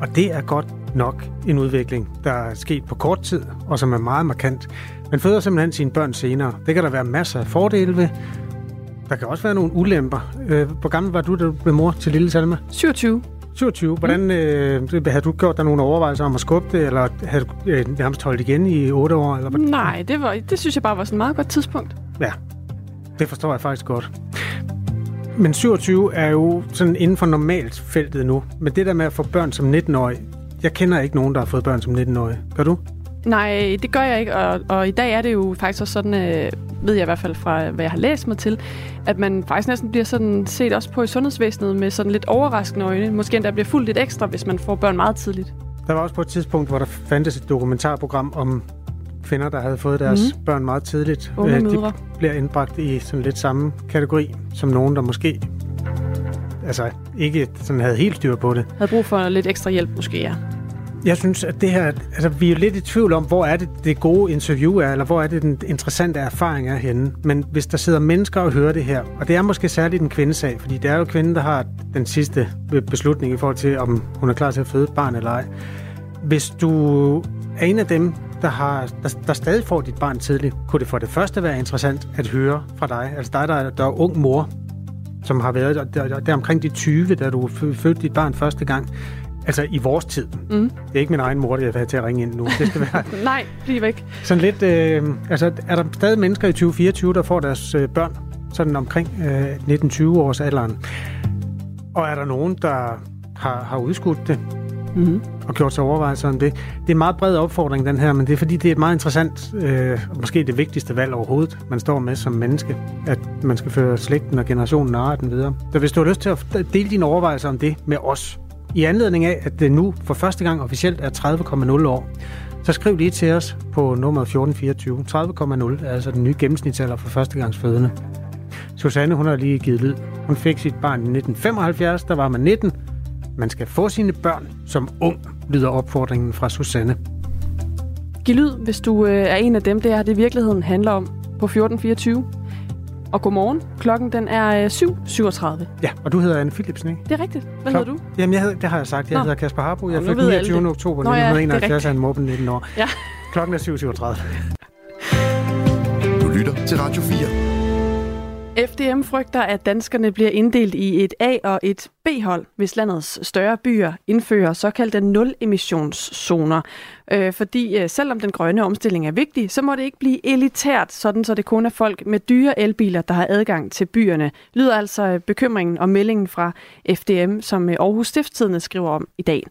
Og det er godt nok en udvikling, der er sket på kort tid, og som er meget markant. Man føder simpelthen sine børn senere. Det kan der være masser af fordele ved. Der kan også være nogle ulemper. Øh, hvor gammel var du, da du blev mor til lille Salma? 27. 27. Hvordan øh, havde du gjort dig nogle overvejelser om at skubbe det, eller havde du øh, nærmest holdt igen i 8 år? Eller? Nej, det, var, det synes jeg bare var sådan et meget godt tidspunkt. Ja, det forstår jeg faktisk godt. Men 27 er jo sådan inden for normalt feltet nu. Men det der med at få børn som 19-årig, jeg kender ikke nogen, der har fået børn som 19-årig. Gør du? Nej, det gør jeg ikke, og, og i dag er det jo faktisk også sådan, øh, ved jeg i hvert fald fra, hvad jeg har læst mig til, at man faktisk næsten bliver sådan set også på i sundhedsvæsenet med sådan lidt overraskende øjne. Måske endda bliver fuldt lidt ekstra, hvis man får børn meget tidligt. Der var også på et tidspunkt, hvor der fandtes et dokumentarprogram om kvinder, der havde fået deres mm. børn meget tidligt. Unge Øh, mødre. De bliver indbragt i sådan lidt samme kategori som nogen, der måske altså ikke sådan havde helt styr på det. Havde brug for lidt ekstra hjælp måske, ja. Jeg synes, at det her, altså vi er jo lidt i tvivl om, hvor er det det gode interview er, eller hvor er det den interessante erfaring er henne. Men hvis der sidder mennesker og hører det her, og det er måske særligt en kvindesag, fordi det er jo kvinden, der har den sidste beslutning i forhold til, om hun er klar til at føde et barn eller ej. Hvis du er en af dem, der, har, der, der stadig får dit barn tidligt, kunne det for det første være interessant at høre fra dig, altså dig, der, er- der er ung mor, som har været der, der, der omkring de 20, da du fødte dit barn første gang. Altså i vores tid. Mm. Det er ikke min egen mor, der vil have til at ringe ind nu. Det skal være Nej, bliv væk. sådan lidt... Øh, altså, er der stadig mennesker i 2024, der får deres øh, børn sådan omkring øh, 19-20 års alderen? Og er der nogen, der har, har udskudt det Mm. og gjort sig overvejelser om det? Det er en meget bred opfordring, den her, men det er fordi, det er et meget interessant, øh, og måske det vigtigste valg overhovedet, man står med som menneske, at man skal føre slægten og generationen og arten videre. Så hvis du har lyst til at dele dine overvejelser om det med os, i anledning af, at det nu for første gang officielt er 30,0 år, så skriv lige til os på nummer 1424. 30,0 er altså den nye gennemsnitsalder for førstegangsfødende. Susanne, hun har lige givet lyd. Hun fik sit barn i 1975, der var man 19. Man skal få sine børn som ung, lyder opfordringen fra Susanne. Giv lyd, hvis du øh, er en af dem, det er det virkeligheden handler om på 1424. Og godmorgen. Klokken den er øh, 7.37. Ja, og du hedder Anne Philipsen, ikke? Det er rigtigt. Hvad Klok- hedder du? Jamen, jeg hedder, det har jeg sagt. Jeg Nå. hedder Kasper Harbo. Jeg alle 29. det. oktober Nå ja, det er 1971 af en mobben 19 år. Ja. Klokken er 7.37. Du lytter til Radio 4. FDM frygter, at danskerne bliver inddelt i et A- og et B-hold, hvis landets større byer indfører såkaldte nul-emissionszoner. Øh, fordi øh, selvom den grønne omstilling er vigtig, så må det ikke blive elitært, sådan så det kun er folk med dyre elbiler, der har adgang til byerne. Lyder altså øh, bekymringen og meldingen fra FDM, som øh, Aarhus Stiftstidende skriver om i dag.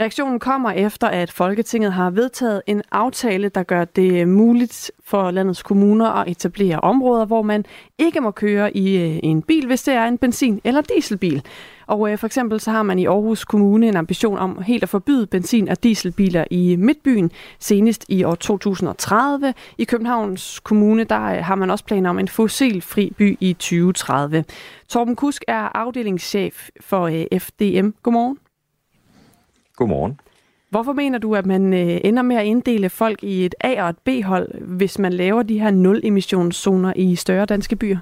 Reaktionen kommer efter, at Folketinget har vedtaget en aftale, der gør det muligt for landets kommuner at etablere områder, hvor man ikke må køre i øh, en bil, hvis det er en benzin- eller dieselbil. Og øh, for eksempel så har man i Aarhus Kommune en ambition om helt at forbyde benzin- og dieselbiler i Midtbyen senest i år 2030. I Københavns Kommune der øh, har man også planer om en fossilfri by i 2030. Torben Kusk er afdelingschef for øh, FDM. Godmorgen. Godmorgen. Hvorfor mener du, at man øh, ender med at inddele folk i et A- og et B-hold, hvis man laver de her nul-emissionszoner i større danske byer?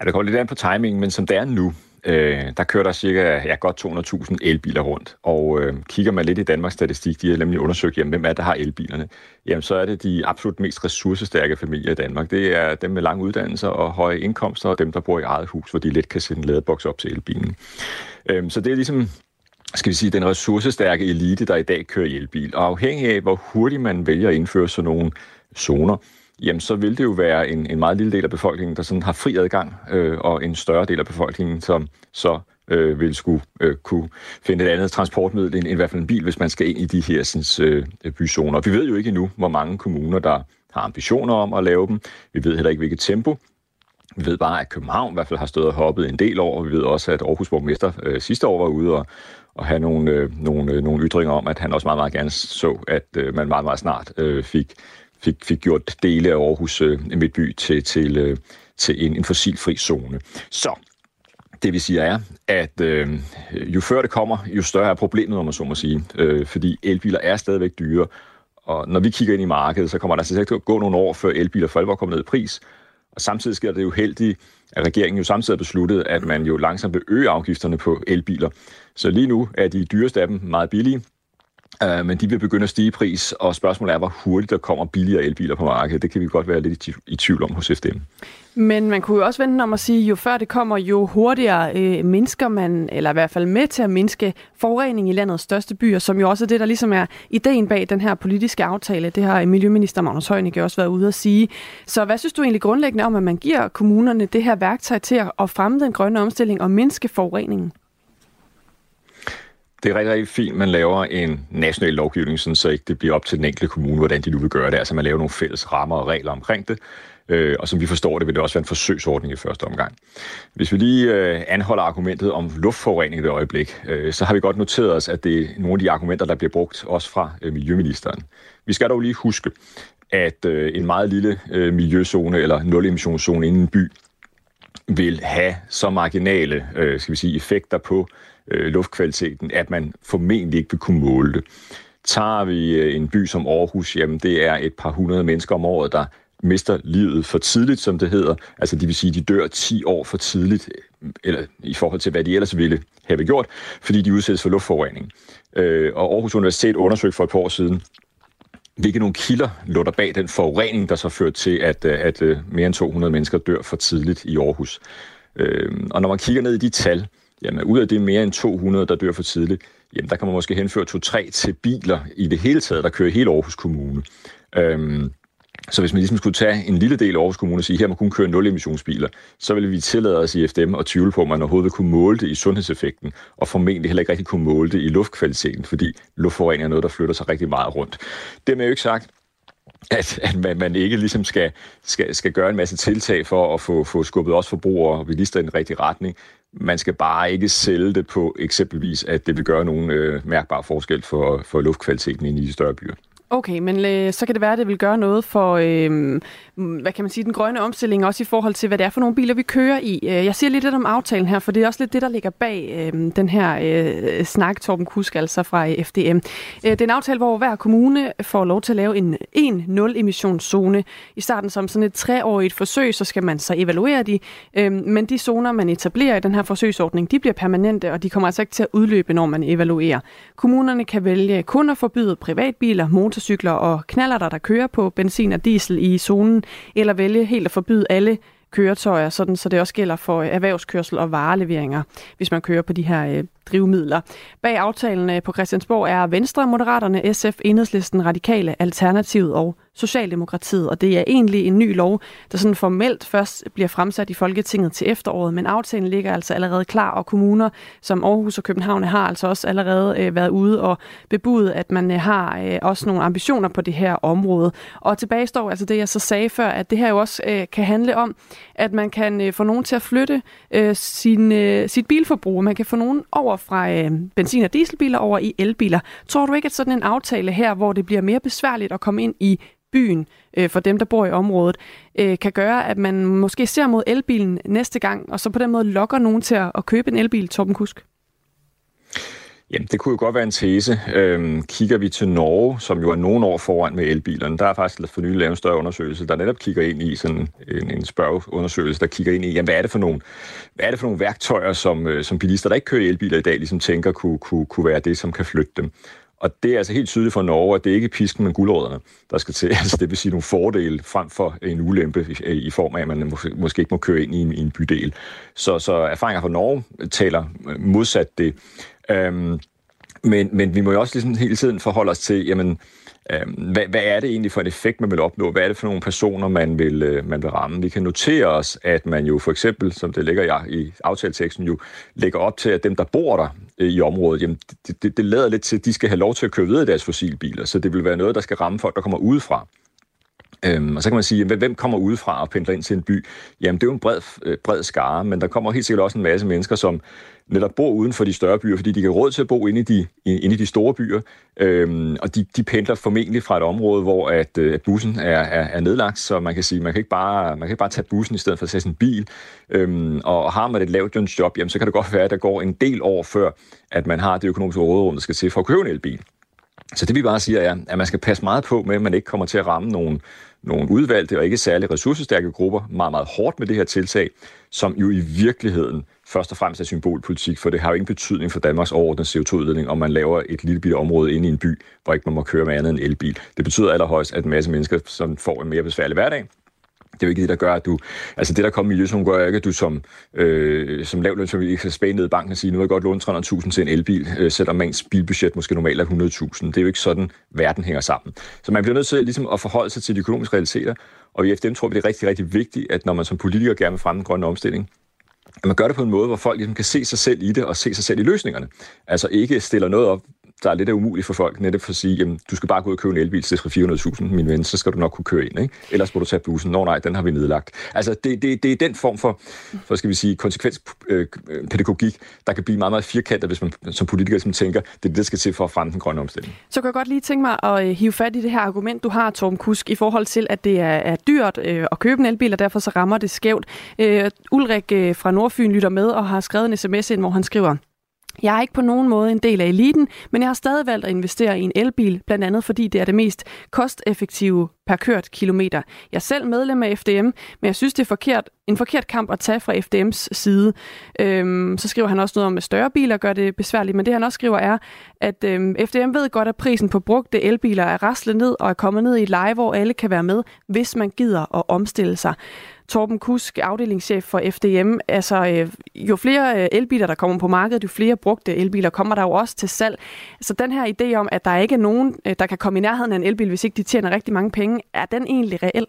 Ja, det går lidt an på timingen, men som det er nu, øh, der kører der cirka ja, godt 200.000 elbiler rundt. Og øh, kigger man lidt i Danmarks statistik, de har nemlig undersøgt, jamen, hvem er der har elbilerne, jamen så er det de absolut mest ressourcestærke familier i Danmark. Det er dem med lange uddannelser og høje indkomster, og dem, der bor i eget hus, hvor de let kan sætte en ladeboks op til elbilen. Øh, så det er ligesom skal vi sige, den ressourcestærke elite, der i dag kører i elbil. Og afhængig af, hvor hurtigt man vælger at indføre sådan nogle zoner, jamen så vil det jo være en, en meget lille del af befolkningen, der sådan har fri adgang, øh, og en større del af befolkningen, som så øh, vil skulle øh, kunne finde et andet transportmiddel end, end i hvert fald en bil, hvis man skal ind i de her sådan, øh, byzoner. Vi ved jo ikke endnu, hvor mange kommuner, der har ambitioner om at lave dem. Vi ved heller ikke, hvilket tempo. Vi ved bare, at København i hvert fald har stået og hoppet en del over, og vi ved også, at Aarhus Borgmester øh, sidste år var ude og, og have nogle, øh, nogle, øh, nogle ytringer om, at han også meget, meget gerne så, at øh, man meget, meget snart øh, fik, fik, fik gjort dele af Aarhus øh, Midtby til, til, øh, til en, en fossilfri zone. Så det vi siger er, at øh, jo før det kommer, jo større er problemet, om man så må sige. Øh, fordi elbiler er stadigvæk dyre, og når vi kigger ind i markedet, så kommer der altså til at gå nogle år, før elbiler for alvor kommer ned i pris, Og samtidig sker det jo heldigt, at regeringen jo samtidig har besluttet, at man jo langsomt vil øge afgifterne på elbiler. Så lige nu er de dyreste af dem meget billige, øh, men de vil begynde at stige i pris, og spørgsmålet er, hvor hurtigt der kommer billigere elbiler på markedet. Det kan vi godt være lidt i tvivl om hos FDM. Men man kunne jo også vente om at sige, jo før det kommer, jo hurtigere øh, mindsker man, eller i hvert fald med til at mindske forurening i landets største byer, som jo også er det, der ligesom er ideen bag den her politiske aftale. Det har Miljøminister Magnus Heunicke også været ude at sige. Så hvad synes du egentlig grundlæggende om, at man giver kommunerne det her værktøj til at fremme den grønne omstilling og mindske forureningen? Det er rigtig, rigtig fint, at man laver en national lovgivning, sådan så ikke det bliver op til den enkelte kommune, hvordan de nu vil gøre det. Altså man laver nogle fælles rammer og regler omkring det, øh, og som vi forstår det, vil det også være en forsøgsordning i første omgang. Hvis vi lige øh, anholder argumentet om luftforurening i det øjeblik, øh, så har vi godt noteret os, at det er nogle af de argumenter, der bliver brugt også fra øh, Miljøministeren. Vi skal dog lige huske, at øh, en meget lille øh, miljøzone eller nulemissionszone inden en by vil have så marginale øh, skal vi sige, effekter på øh, luftkvaliteten, at man formentlig ikke vil kunne måle det. Tager vi øh, en by som Aarhus, jamen det er et par hundrede mennesker om året, der mister livet for tidligt, som det hedder. Altså det vil sige, at de dør 10 år for tidligt, øh, eller i forhold til, hvad de ellers ville have gjort, fordi de udsættes for luftforurening. Øh, og Aarhus Universitet undersøgte for et par år siden, hvilke nogle kilder lå der bag den forurening, der så førte til, at, øh, at mere end 200 mennesker dør for tidligt i Aarhus. Og når man kigger ned i de tal, jamen ud af det mere end 200, der dør for tidligt, jamen der kan man måske henføre to-tre til biler i det hele taget, der kører hele Aarhus Kommune. Øhm, så hvis man ligesom skulle tage en lille del af Aarhus Kommune og sige, her må kun køre nul emissionsbiler, så ville vi tillade os i FDM at tvivle på, at man overhovedet vil kunne måle det i sundhedseffekten, og formentlig heller ikke rigtig kunne måle det i luftkvaliteten, fordi luftforurening er noget, der flytter sig rigtig meget rundt. Det er jo ikke sagt, at, at man, man ikke ligesom skal, skal, skal gøre en masse tiltag for at få, få skubbet også forbrugere og bilister i den rigtige retning. Man skal bare ikke sælge det på eksempelvis, at det vil gøre nogen øh, mærkbar forskel for, for luftkvaliteten i de større byer. Okay, men øh, så kan det være, at det vil gøre noget for, øh, hvad kan man sige, den grønne omstilling, også i forhold til, hvad det er for nogle biler, vi kører i. Øh, jeg siger lidt lidt om aftalen her, for det er også lidt det, der ligger bag øh, den her øh, snak, Torben Kusk, altså fra øh, FDM. Øh, det er en aftale, hvor hver kommune får lov til at lave en 1-0-emissionszone. I starten som sådan et treårigt forsøg, så skal man så evaluere de, øh, men de zoner, man etablerer i den her forsøgsordning, de bliver permanente, og de kommer altså ikke til at udløbe, når man evaluerer. Kommunerne kan vælge kun at forbyde privatbiler, motor motorcykler og knaller der kører på benzin og diesel i zonen, eller vælge helt at forbyde alle køretøjer, sådan, så det også gælder for øh, erhvervskørsel og vareleveringer, hvis man kører på de her øh, drivmidler. Bag aftalen øh, på Christiansborg er Venstre, Moderaterne, SF, Enhedslisten, Radikale, Alternativet og Socialdemokratiet, og det er egentlig en ny lov, der sådan formelt først bliver fremsat i Folketinget til efteråret, men aftalen ligger altså allerede klar, og kommuner som Aarhus og København har altså også allerede øh, været ude og bebudet, at man øh, har øh, også nogle ambitioner på det her område. Og tilbage står altså det, jeg så sagde før, at det her jo også øh, kan handle om, at man kan øh, få nogen til at flytte øh, sin, øh, sit bilforbrug, man kan få nogen over fra øh, benzin- og dieselbiler over i elbiler. Tror du ikke, at sådan en aftale her, hvor det bliver mere besværligt at komme ind i byen øh, for dem, der bor i området, øh, kan gøre, at man måske ser mod elbilen næste gang, og så på den måde lokker nogen til at, at købe en elbil, Torben Kusk? Jamen, det kunne jo godt være en tese. Øhm, kigger vi til Norge, som jo er nogle år foran med elbilerne, der er faktisk for nylig lavet en større undersøgelse, der netop kigger ind i sådan en, en spørgeundersøgelse, der kigger ind i, jamen, hvad er det for nogle, hvad er det for nogle værktøjer, som, øh, som bilister, der ikke kører elbiler i dag, ligesom tænker kunne, kunne, kunne være det, som kan flytte dem. Og det er altså helt tydeligt for Norge, at det ikke er pisken, men guldråderne, der skal til. Altså det vil sige nogle fordele frem for en ulempe i, i form af, at man måske, måske ikke må køre ind i en, i en bydel. Så, så erfaringer fra Norge taler øh, modsat det. Øhm, men, men vi må jo også ligesom hele tiden forholde os til, jamen, øhm, hvad, hvad er det egentlig for en effekt, man vil opnå? Hvad er det for nogle personer, man vil, øh, man vil ramme? Vi kan notere os, at man jo for eksempel, som det ligger jeg i aftaleteksten, jo lægger op til, at dem, der bor der Øh, i området, jamen, det, det, det lader lidt til, at de skal have lov til at køre videre i deres fossilbiler, så det vil være noget, der skal ramme folk, der kommer udefra. Øhm, og så kan man sige, hvem kommer udefra og pendler ind til en by? Jamen, det er jo en bred, øh, bred skare, men der kommer helt sikkert også en masse mennesker, som netop bor uden for de større byer, fordi de kan råd til at bo inde i de, inde i de store byer. Øhm, og de, de pendler formentlig fra et område, hvor at, øh, at bussen er, er, er nedlagt, så man kan sige, man kan ikke bare, man kan ikke bare tage bussen i stedet for at tage sin bil. Øhm, og har man et lavt job, jamen, så kan det godt være, at der går en del år før, at man har det økonomiske råderum, der skal til for at købe en elbil. Så det vi bare siger er, at man skal passe meget på med, at man ikke kommer til at ramme nogle, nogle udvalgte og ikke særlig ressourcestærke grupper meget, meget hårdt med det her tiltag, som jo i virkeligheden først og fremmest er symbolpolitik, for det har jo ingen betydning for Danmarks overordnede CO2-udledning, om man laver et lille bitte område inde i en by, hvor ikke man må køre med andet end elbil. Det betyder allerhøjst, at en masse mennesker som får en mere besværlig hverdag, det er jo ikke det, der gør, at du... Altså det, der kommer i miljøzonen, gør ikke, at du som, øh, som lavlønsfamilie kan spænde ned i banken og sige, nu har jeg godt låne 300.000 til en elbil, øh, selvom ens bilbudget måske normalt er 100.000. Det er jo ikke sådan, verden hænger sammen. Så man bliver nødt til ligesom, at forholde sig til de økonomiske realiteter, og i FDM tror vi, det er rigtig, rigtig vigtigt, at når man som politiker gerne vil fremme en grøn omstilling, at man gør det på en måde, hvor folk ligesom kan se sig selv i det og se sig selv i løsningerne. Altså ikke stiller noget op, der er lidt umuligt for folk, netop for at sige, jamen, du skal bare gå ud og købe en elbil til 400.000, min ven, så skal du nok kunne køre ind, ikke? Ellers må du tage bussen. Nå nej, den har vi nedlagt. Altså, det, det, det er den form for, for skal vi sige, konsekvenspædagogik, øh, der kan blive meget, meget firkantet, hvis man som politiker som tænker, det er det, der skal til for at fremme den grønne omstilling. Så kan jeg godt lige tænke mig at øh, hive fat i det her argument, du har, Torben Kusk, i forhold til, at det er, er dyrt øh, at købe en elbil, og derfor så rammer det skævt. Øh, Ulrik øh, fra Nordfyn lytter med og har skrevet en sms ind, hvor han skriver, jeg er ikke på nogen måde en del af eliten, men jeg har stadig valgt at investere i en elbil, blandt andet fordi det er det mest kosteffektive per kørt kilometer. Jeg er selv medlem af FDM, men jeg synes, det er forkert, en forkert kamp at tage fra FDM's side. Øhm, så skriver han også noget om, at større biler gør det besværligt, men det han også skriver er, at øhm, FDM ved godt, at prisen på brugte elbiler er raslet ned og er kommet ned i et leje, hvor alle kan være med, hvis man gider at omstille sig. Torben Kusk, afdelingschef for FDM. Altså, øh, jo flere øh, elbiler, der kommer på markedet, jo flere brugte elbiler kommer der jo også til salg. Så den her idé om, at der ikke er nogen, øh, der kan komme i nærheden af en elbil, hvis ikke de tjener rigtig mange penge, er den egentlig reel?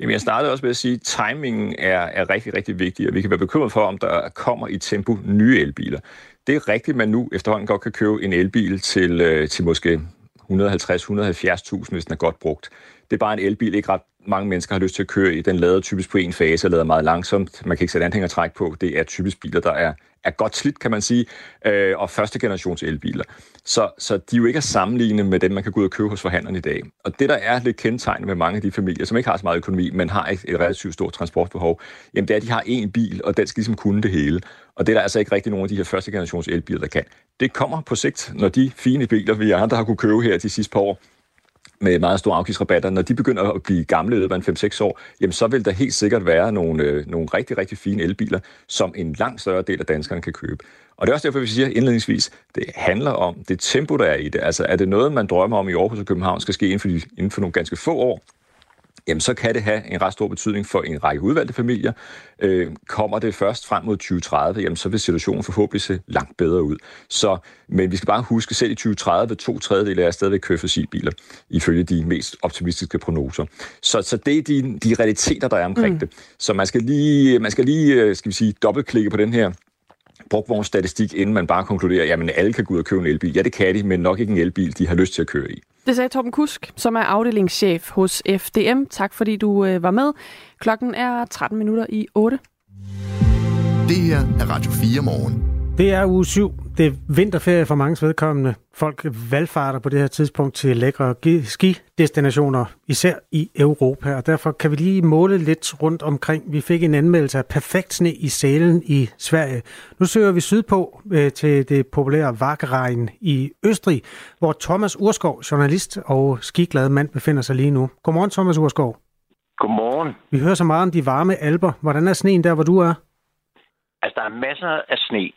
Jamen, jeg startede også med at sige, at timingen er, er rigtig, rigtig vigtig, og vi kan være bekymret for, om der kommer i tempo nye elbiler. Det er rigtigt, at man nu efterhånden godt kan købe en elbil til, øh, til måske 150-170.000, hvis den er godt brugt. Det er bare en elbil, ikke ret mange mennesker har lyst til at køre i. Den lader typisk på en fase og lader meget langsomt. Man kan ikke sætte anhængertræk på. Det er typisk biler, der er, er godt slidt, kan man sige, øh, og første generations elbiler. Så, så de er jo ikke at sammenligne med dem, man kan gå ud og købe hos forhandlerne i dag. Og det, der er lidt kendetegnet med mange af de familier, som ikke har så meget økonomi, men har et, et relativt stort transportbehov, jamen det er, at de har én bil, og den skal ligesom kunne det hele. Og det er der altså ikke rigtig nogen af de her første generations elbiler, der kan. Det kommer på sigt, når de fine biler, vi andre har kunne købe her de sidste par år, med meget store afgiftsrabatter, når de begynder at blive gamle i løbet af 5-6 år, jamen så vil der helt sikkert være nogle, øh, nogle rigtig, rigtig fine elbiler, som en langt større del af danskerne kan købe. Og det er også derfor, vi siger indledningsvis, det handler om det tempo, der er i det. Altså er det noget, man drømmer om i Aarhus og København skal ske inden for, de, inden for nogle ganske få år, jamen så kan det have en ret stor betydning for en række udvalgte familier. Øh, kommer det først frem mod 2030, jamen så vil situationen forhåbentlig se langt bedre ud. Så, men vi skal bare huske, selv i 2030 to tredjedel er stadigvæk køre fossilbiler, ifølge de mest optimistiske prognoser. Så, så det er de, de realiteter, der er omkring mm. det. Så man skal lige, man skal lige øh, skal vi sige, dobbeltklikke på den her brugvognsstatistik, inden man bare konkluderer, at alle kan gå ud og købe en elbil. Ja, det kan de, men nok ikke en elbil, de har lyst til at køre i. Det sagde Torben Kusk, som er afdelingschef hos FDM. Tak fordi du øh, var med. Klokken er 13 minutter i 8. Det her er Radio 4 morgen. Det er uge 7. Det er vinterferie for mange vedkommende. Folk valgfarter på det her tidspunkt til lækre skidestinationer, især i Europa, og derfor kan vi lige måle lidt rundt omkring. Vi fik en anmeldelse af perfekt sne i Sælen i Sverige. Nu søger vi sydpå øh, til det populære Vakkeregn i Østrig, hvor Thomas Urskov, journalist og skiglad mand, befinder sig lige nu. Godmorgen, Thomas Urskov. Godmorgen. Vi hører så meget om de varme alber. Hvordan er sneen der, hvor du er? Altså, der er masser af sne.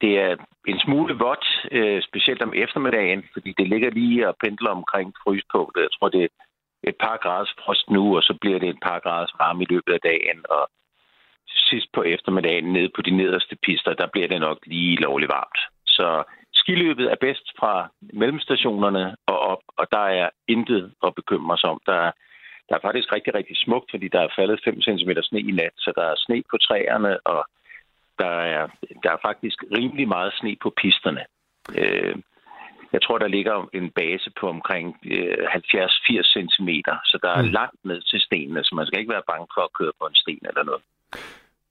Det er en smule vådt, øh, specielt om eftermiddagen, fordi det ligger lige og pendler omkring fryspunktet. Jeg tror, det er et par graders frost nu, og så bliver det et par graders varme i løbet af dagen. Og sidst på eftermiddagen, nede på de nederste pister, der bliver det nok lige lovligt varmt. Så skiløbet er bedst fra mellemstationerne og op, og der er intet at bekymre sig om. Der er, der er faktisk rigtig, rigtig smukt, fordi der er faldet 5 cm sne i nat, så der er sne på træerne, og der er, der er faktisk rimelig meget sne på pisterne. Øh, jeg tror, der ligger en base på omkring øh, 70-80 cm, så der er mm. langt ned til stenene, så man skal ikke være bange for at køre på en sten eller noget.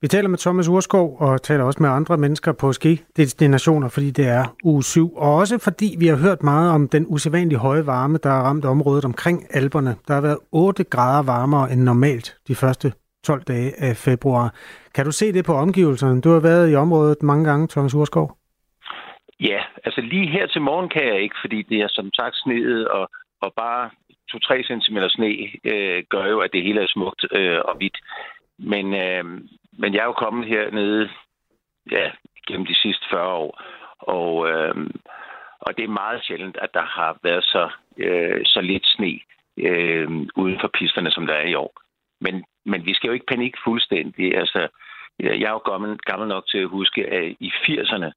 Vi taler med Thomas Urskov og taler også med andre mennesker på skidestinationer, fordi det er uge 7. Og også fordi vi har hørt meget om den usædvanligt høje varme, der har ramt området omkring Alperne. Der har været 8 grader varmere end normalt de første 12 dage af februar. Kan du se det på omgivelserne? Du har været i området mange gange, Thomas Urskov. Ja, altså lige her til morgen kan jeg ikke, fordi det er som sagt sneet, og, og bare 2-3 cm sne øh, gør jo, at det hele er smukt øh, og hvidt. Men, øh, men jeg er jo kommet hernede ja, gennem de sidste 40 år, og, øh, og det er meget sjældent, at der har været så, øh, så lidt sne øh, uden for pisterne, som der er i år. Men, men vi skal jo ikke panikke fuldstændig. Altså, jeg er jo gammel, gammel nok til at huske, at i 80'erne,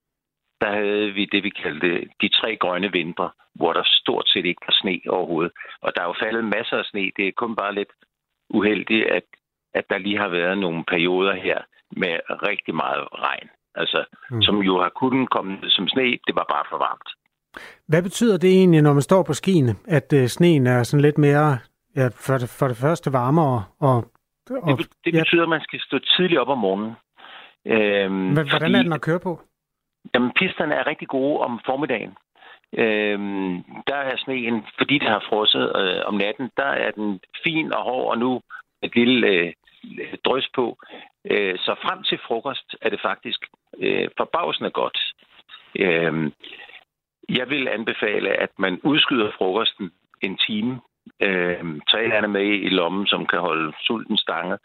der havde vi det, vi kaldte de tre grønne vintre, hvor der stort set ikke var sne overhovedet. Og der er jo faldet masser af sne. Det er kun bare lidt uheldigt, at, at der lige har været nogle perioder her med rigtig meget regn. Altså, mm. som jo har kunnet komme som sne, det var bare for varmt. Hvad betyder det egentlig, når man står på skiene, at øh, sneen er sådan lidt mere, ja, for det, for det første varmere? Og, og, det, det betyder, ja. at man skal stå tidligt op om morgenen. Øhm, Hvordan fordi, er den at køre på? Jamen, pisterne er rigtig gode om formiddagen. Øhm, der er sneen, fordi det har frosset øh, om natten, der er den fin og hård, og nu et lille øh, drøs på. Øh, så frem til frokost er det faktisk øh, forbavsende godt. Øh, jeg vil anbefale, at man udskyder frokosten en time. Øh, tag gerne med i lommen, som kan holde sulten stange.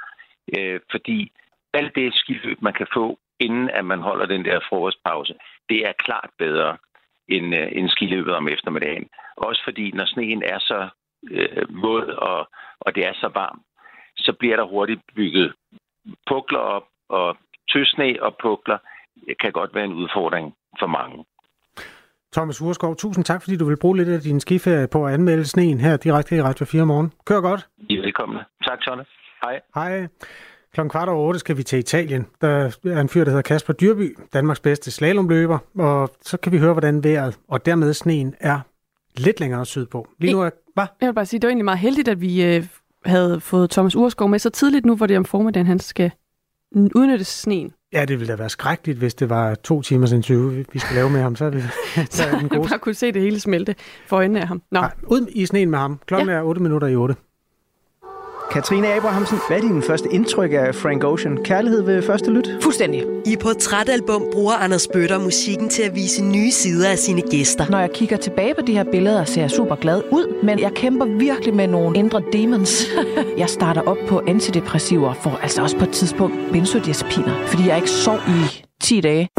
Øh, fordi alt det skiløb, man kan få, inden at man holder den der frokostpause, det er klart bedre end, øh, end skiløbet om eftermiddagen. Også fordi, når sneen er så øh, våd, og, og det er så varmt, så bliver der hurtigt bygget pukler op, og tøsne og pukler kan godt være en udfordring for mange. Thomas Urskov, tusind tak, fordi du vil bruge lidt af din skiferie på at anmelde sneen her direkte i Radio 4 morgen. Kør godt. I er velkomne. Tak, Tonne. Hej. Hej. Klokken kvart over otte skal vi til Italien. Der er en fyr, der hedder Kasper Dyrby, Danmarks bedste slalomløber, og så kan vi høre, hvordan vejret og dermed sneen er lidt længere sydpå. Lige nu er... Hvad? Jeg vil bare sige, det var egentlig meget heldigt, at vi øh, havde fået Thomas Urskov med så tidligt nu, hvor det er om formiddagen, han skal udnytte sneen. Ja, det ville da være skrækkeligt, hvis det var to timers interview, vi skulle lave med ham. Så er det, så er den gode. bare kunne se det hele smelte for øjnene af ham. Nå. Ja, ud i sneen med ham. Klokken ja. er 8 minutter i 8. Katrine Abrahamsen, hvad er din første indtryk af Frank Ocean? Kærlighed ved første lyt? Fuldstændig. I portrætalbum bruger Anders Bøtter musikken til at vise nye sider af sine gæster. Når jeg kigger tilbage på de her billeder, ser jeg super glad ud, men jeg kæmper virkelig med nogle indre demons. jeg starter op på antidepressiver, for altså også på et tidspunkt benzodiazepiner, fordi jeg ikke sov i 10 dage.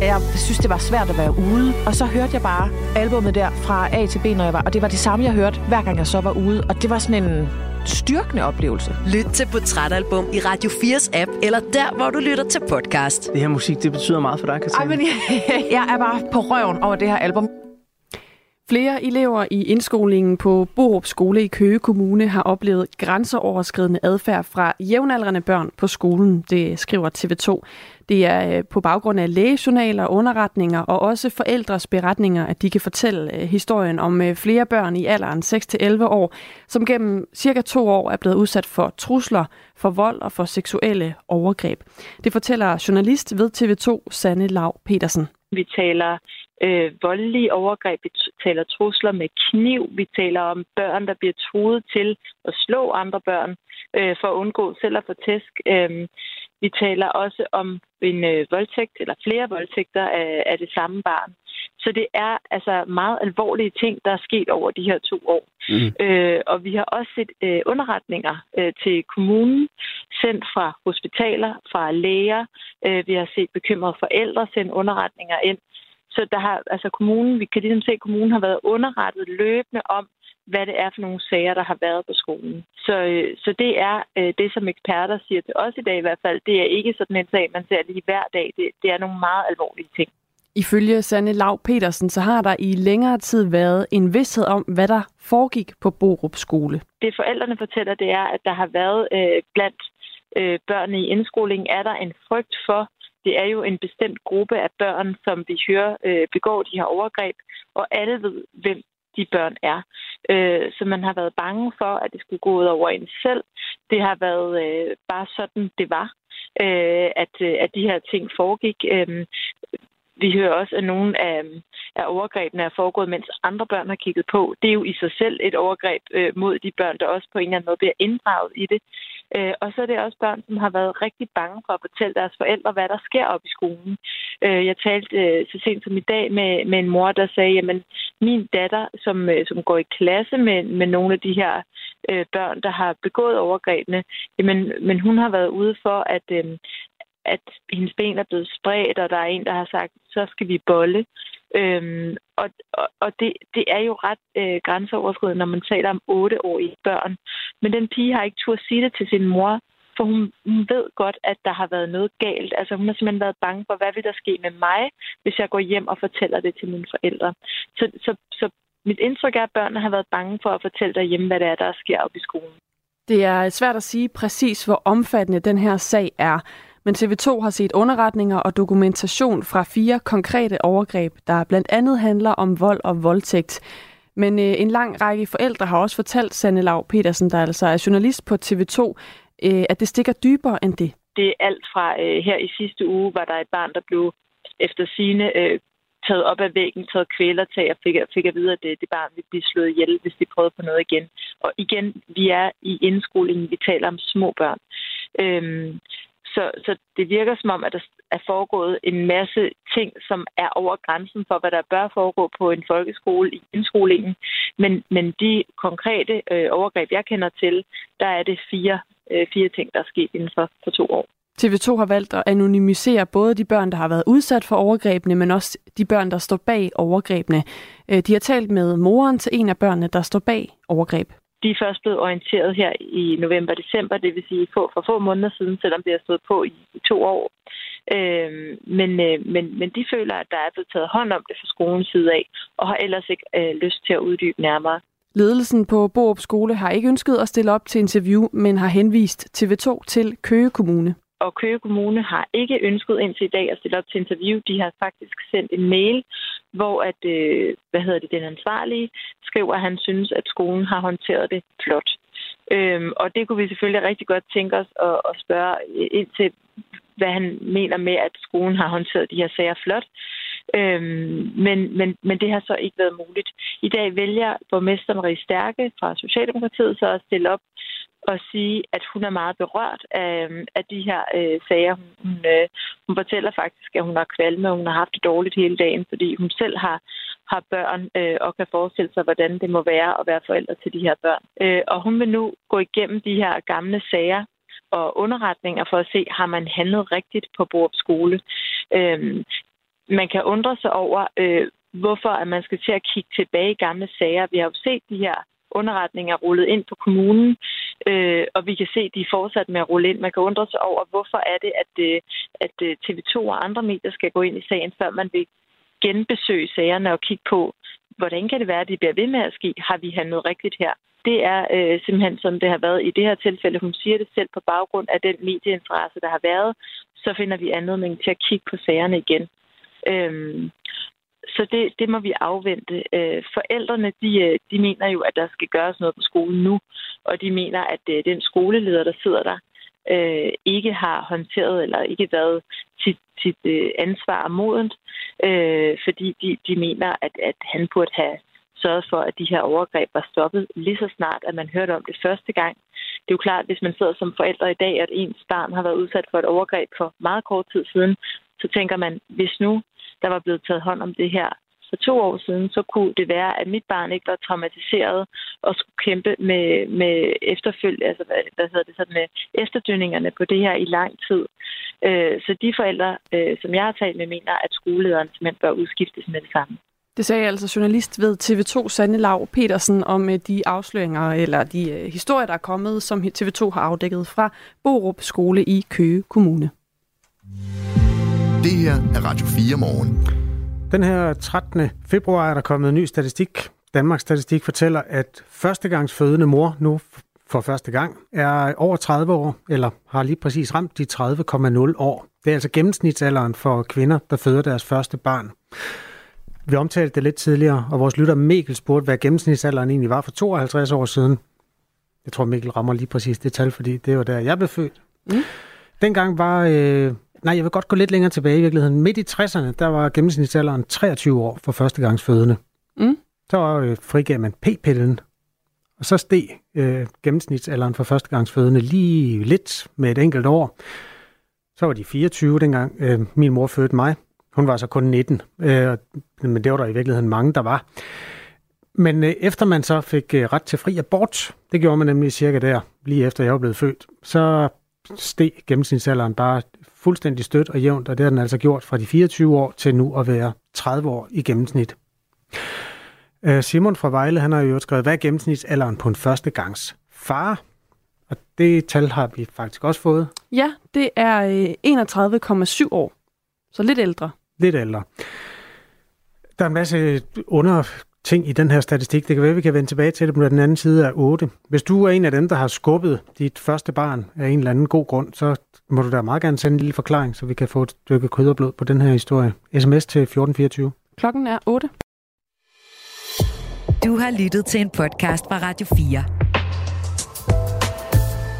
Jeg synes, det var svært at være ude, og så hørte jeg bare albummet der fra A til B, når jeg var, og det var det samme, jeg hørte, hver gang jeg så var ude, og det var sådan en styrkende oplevelse. Lyt til Portrætalbum i Radio 4's app, eller der, hvor du lytter til podcast. Det her musik, det betyder meget for dig, Katrine. Ej, men jeg, jeg er bare på røven over det her album. Flere elever i indskolingen på Borup Skole i Køge Kommune har oplevet grænseoverskridende adfærd fra jævnaldrende børn på skolen, det skriver TV2. Det er øh, på baggrund af lægejournaler, underretninger og også forældres beretninger, at de kan fortælle øh, historien om øh, flere børn i alderen 6-11 år, som gennem cirka to år er blevet udsat for trusler, for vold og for seksuelle overgreb. Det fortæller journalist ved TV2, Sanne Lav Petersen. Vi taler øh, voldelige overgreb, vi taler trusler med kniv, vi taler om børn, der bliver truet til at slå andre børn øh, for at undgå selv at få tæsk. Øh, vi taler også om en øh, voldtægt eller flere voldtægter af, af det samme barn. Så det er altså meget alvorlige ting, der er sket over de her to år. Mm. Øh, og vi har også set øh, underretninger øh, til kommunen, sendt fra hospitaler, fra læger. Øh, vi har set bekymrede forældre sende underretninger ind. Så der har, altså kommunen, vi kan ligesom se, at kommunen har været underrettet løbende om, hvad det er for nogle sager, der har været på skolen. Så, øh, så det er øh, det, som eksperter siger til os i dag i hvert fald. Det er ikke sådan en sag, man ser lige hver dag. Det, det er nogle meget alvorlige ting. Ifølge Sanne Lav Petersen, så har der i længere tid været en vidshed om, hvad der foregik på Borup skole. Det forældrene fortæller, det er, at der har været øh, blandt øh, børnene i indskolingen, er der en frygt for, det er jo en bestemt gruppe af børn, som vi hører øh, begår de her overgreb, og alle ved, hvem de børn er. Øh, så man har været bange for, at det skulle gå ud over en selv. Det har været øh, bare sådan, det var, øh, at, øh, at de her ting foregik. Øh, vi hører også, at nogle af, af overgrebene er foregået, mens andre børn har kigget på. Det er jo i sig selv et overgreb øh, mod de børn, der også på en eller anden måde bliver inddraget i det. Øh, og så er det også børn, som har været rigtig bange for at fortælle deres forældre, hvad der sker op i skolen. Øh, jeg talte øh, så sent som i dag med, med en mor, der sagde, at min datter, som, øh, som går i klasse med, med nogle af de her øh, børn, der har begået overgrebene, jamen, men hun har været ude for, at, øh, at hendes ben er blevet spredt, og der er en, der har sagt, så skal vi bolle. Øhm, og og, og det, det er jo ret øh, grænseoverskridende, når man taler om otteårige børn. Men den pige har ikke turde sige det til sin mor, for hun, hun ved godt, at der har været noget galt. Altså hun har simpelthen været bange for, hvad vil der ske med mig, hvis jeg går hjem og fortæller det til mine forældre. Så, så, så mit indtryk er, at børnene har været bange for at fortælle derhjemme, hvad det er, der sker op i skolen. Det er svært at sige præcis, hvor omfattende den her sag er. Men TV2 har set underretninger og dokumentation fra fire konkrete overgreb, der blandt andet handler om vold og voldtægt. Men øh, en lang række forældre har også fortalt Sanne Lav Petersen, der altså er journalist på TV2, øh, at det stikker dybere end det. Det er alt fra øh, her i sidste uge, var der et barn, der blev efter sine øh, taget op af væggen, taget kvælertag og fik, fik at vide, at det, det barn ville blive slået ihjel, hvis de prøvede på noget igen. Og igen, vi er i indskolingen, vi taler om små børn. Øhm, så, så det virker som om, at der er foregået en masse ting, som er over grænsen for, hvad der bør foregå på en folkeskole i indskolingen. Men, men de konkrete øh, overgreb, jeg kender til, der er det fire, øh, fire ting, der er sket inden for, for to år. TV2 har valgt at anonymisere både de børn, der har været udsat for overgrebene, men også de børn, der står bag overgrebene. Øh, de har talt med moren til en af børnene, der står bag overgreb de er først blevet orienteret her i november-december, det vil sige få, for få måneder siden, selvom det har stået på i, i to år. Øh, men, øh, men, men de føler, at der er blevet taget hånd om det fra skolens side af, og har ellers ikke øh, lyst til at uddybe nærmere. Ledelsen på Borup Skole har ikke ønsket at stille op til interview, men har henvist TV2 til Køge Kommune og Køge Kommune har ikke ønsket indtil i dag at stille op til interview. De har faktisk sendt en mail, hvor at, øh, hvad hedder det, den ansvarlige skriver, at han synes, at skolen har håndteret det flot. Øhm, og det kunne vi selvfølgelig rigtig godt tænke os at, at spørge ind til, hvad han mener med, at skolen har håndteret de her sager flot. Øhm, men, men, men det har så ikke været muligt. I dag vælger borgmester Marie Stærke fra Socialdemokratiet så at stille op og sige, at hun er meget berørt af, øhm, af de her øh, sager. Hun, hun, øh, hun fortæller faktisk, at hun har kvalme, og hun har haft det dårligt hele dagen, fordi hun selv har, har børn øh, og kan forestille sig, hvordan det må være at være forældre til de her børn. Øh, og hun vil nu gå igennem de her gamle sager og underretninger for at se, har man handlet rigtigt på Borup skole. Øh, man kan undre sig over, øh, hvorfor at man skal til at kigge tilbage i gamle sager. Vi har jo set de her underretninger rullet ind på kommunen, øh, og vi kan se, at de er fortsat med at rulle ind. Man kan undre sig over, hvorfor er det, at, øh, at øh, TV2 og andre medier skal gå ind i sagen, før man vil genbesøge sagerne og kigge på, hvordan kan det være, at det bliver ved med at ske? Har vi handlet rigtigt her? Det er øh, simpelthen, som det har været i det her tilfælde. Hun siger det selv på baggrund af den medieinteresse, der har været. Så finder vi anledning til at kigge på sagerne igen. Øhm, så det, det må vi afvente. Øh, forældrene, de, øh, de mener jo, at der skal gøres noget på skolen nu, og de mener, at øh, den skoleleder, der sidder der, øh, ikke har håndteret eller ikke været sit, sit øh, ansvar modent, øh, fordi de, de mener, at, at han burde have sørget for, at de her overgreb var stoppet lige så snart, at man hørte om det første gang. Det er jo klart, at hvis man sidder som forældre i dag, at ens barn har været udsat for et overgreb for meget kort tid siden, så tænker man, hvis nu der var blevet taget hånd om det her for to år siden, så kunne det være, at mit barn ikke var traumatiseret og skulle kæmpe med, med efterfølge, altså hvad, hvad hedder det, sådan med efterdønningerne på det her i lang tid. Øh, så de forældre, øh, som jeg har talt med, mener, at skolelederen simpelthen bør udskiftes med det samme. Det sagde altså journalist ved TV2 Sanne Lav Petersen om øh, de afsløringer eller de øh, historier, der er kommet, som TV2 har afdækket fra Borup Skole i Køge Kommune. Det her er Radio 4 morgen. Den her 13. februar er der kommet en ny statistik. Danmarks Statistik fortæller, at førstegangsfødende mor nu for første gang er over 30 år, eller har lige præcis ramt de 30,0 år. Det er altså gennemsnitsalderen for kvinder, der føder deres første barn. Vi omtalte det lidt tidligere, og vores lytter Mikkel spurgte, hvad gennemsnitsalderen egentlig var for 52 år siden. Jeg tror, Mikkel rammer lige præcis det tal, fordi det var der, jeg blev født. Mm. Dengang var øh, Nej, jeg vil godt gå lidt længere tilbage i virkeligheden. Midt i 60'erne, der var gennemsnitsalderen 23 år for førstegangsfødende. Mm. Så øh, frigav man p-pillen, og så steg øh, gennemsnitsalderen for førstegangsfødende lige lidt med et enkelt år. Så var de 24 dengang øh, min mor fødte mig. Hun var så kun 19, øh, men det var der i virkeligheden mange, der var. Men øh, efter man så fik øh, ret til fri abort, det gjorde man nemlig cirka der, lige efter jeg var blevet født, så steg gennemsnitsalderen bare fuldstændig stødt og jævnt, og det har den altså gjort fra de 24 år til nu at være 30 år i gennemsnit. Øh, Simon fra Vejle, han har jo skrevet, hvad er gennemsnitsalderen på en førstegangs far? Og det tal har vi faktisk også fået. Ja, det er øh, 31,7 år. Så lidt ældre. Lidt ældre. Der er en masse under ting i den her statistik. Det kan være, at vi kan vende tilbage til det på den anden side af 8. Hvis du er en af dem, der har skubbet dit første barn af en eller anden god grund, så må du da meget gerne sende en lille forklaring, så vi kan få et stykke krydderblod på den her historie. SMS til 1424. Klokken er 8. Du har lyttet til en podcast fra Radio 4.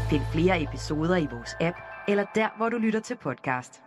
Find flere episoder i vores app, eller der, hvor du lytter til podcast.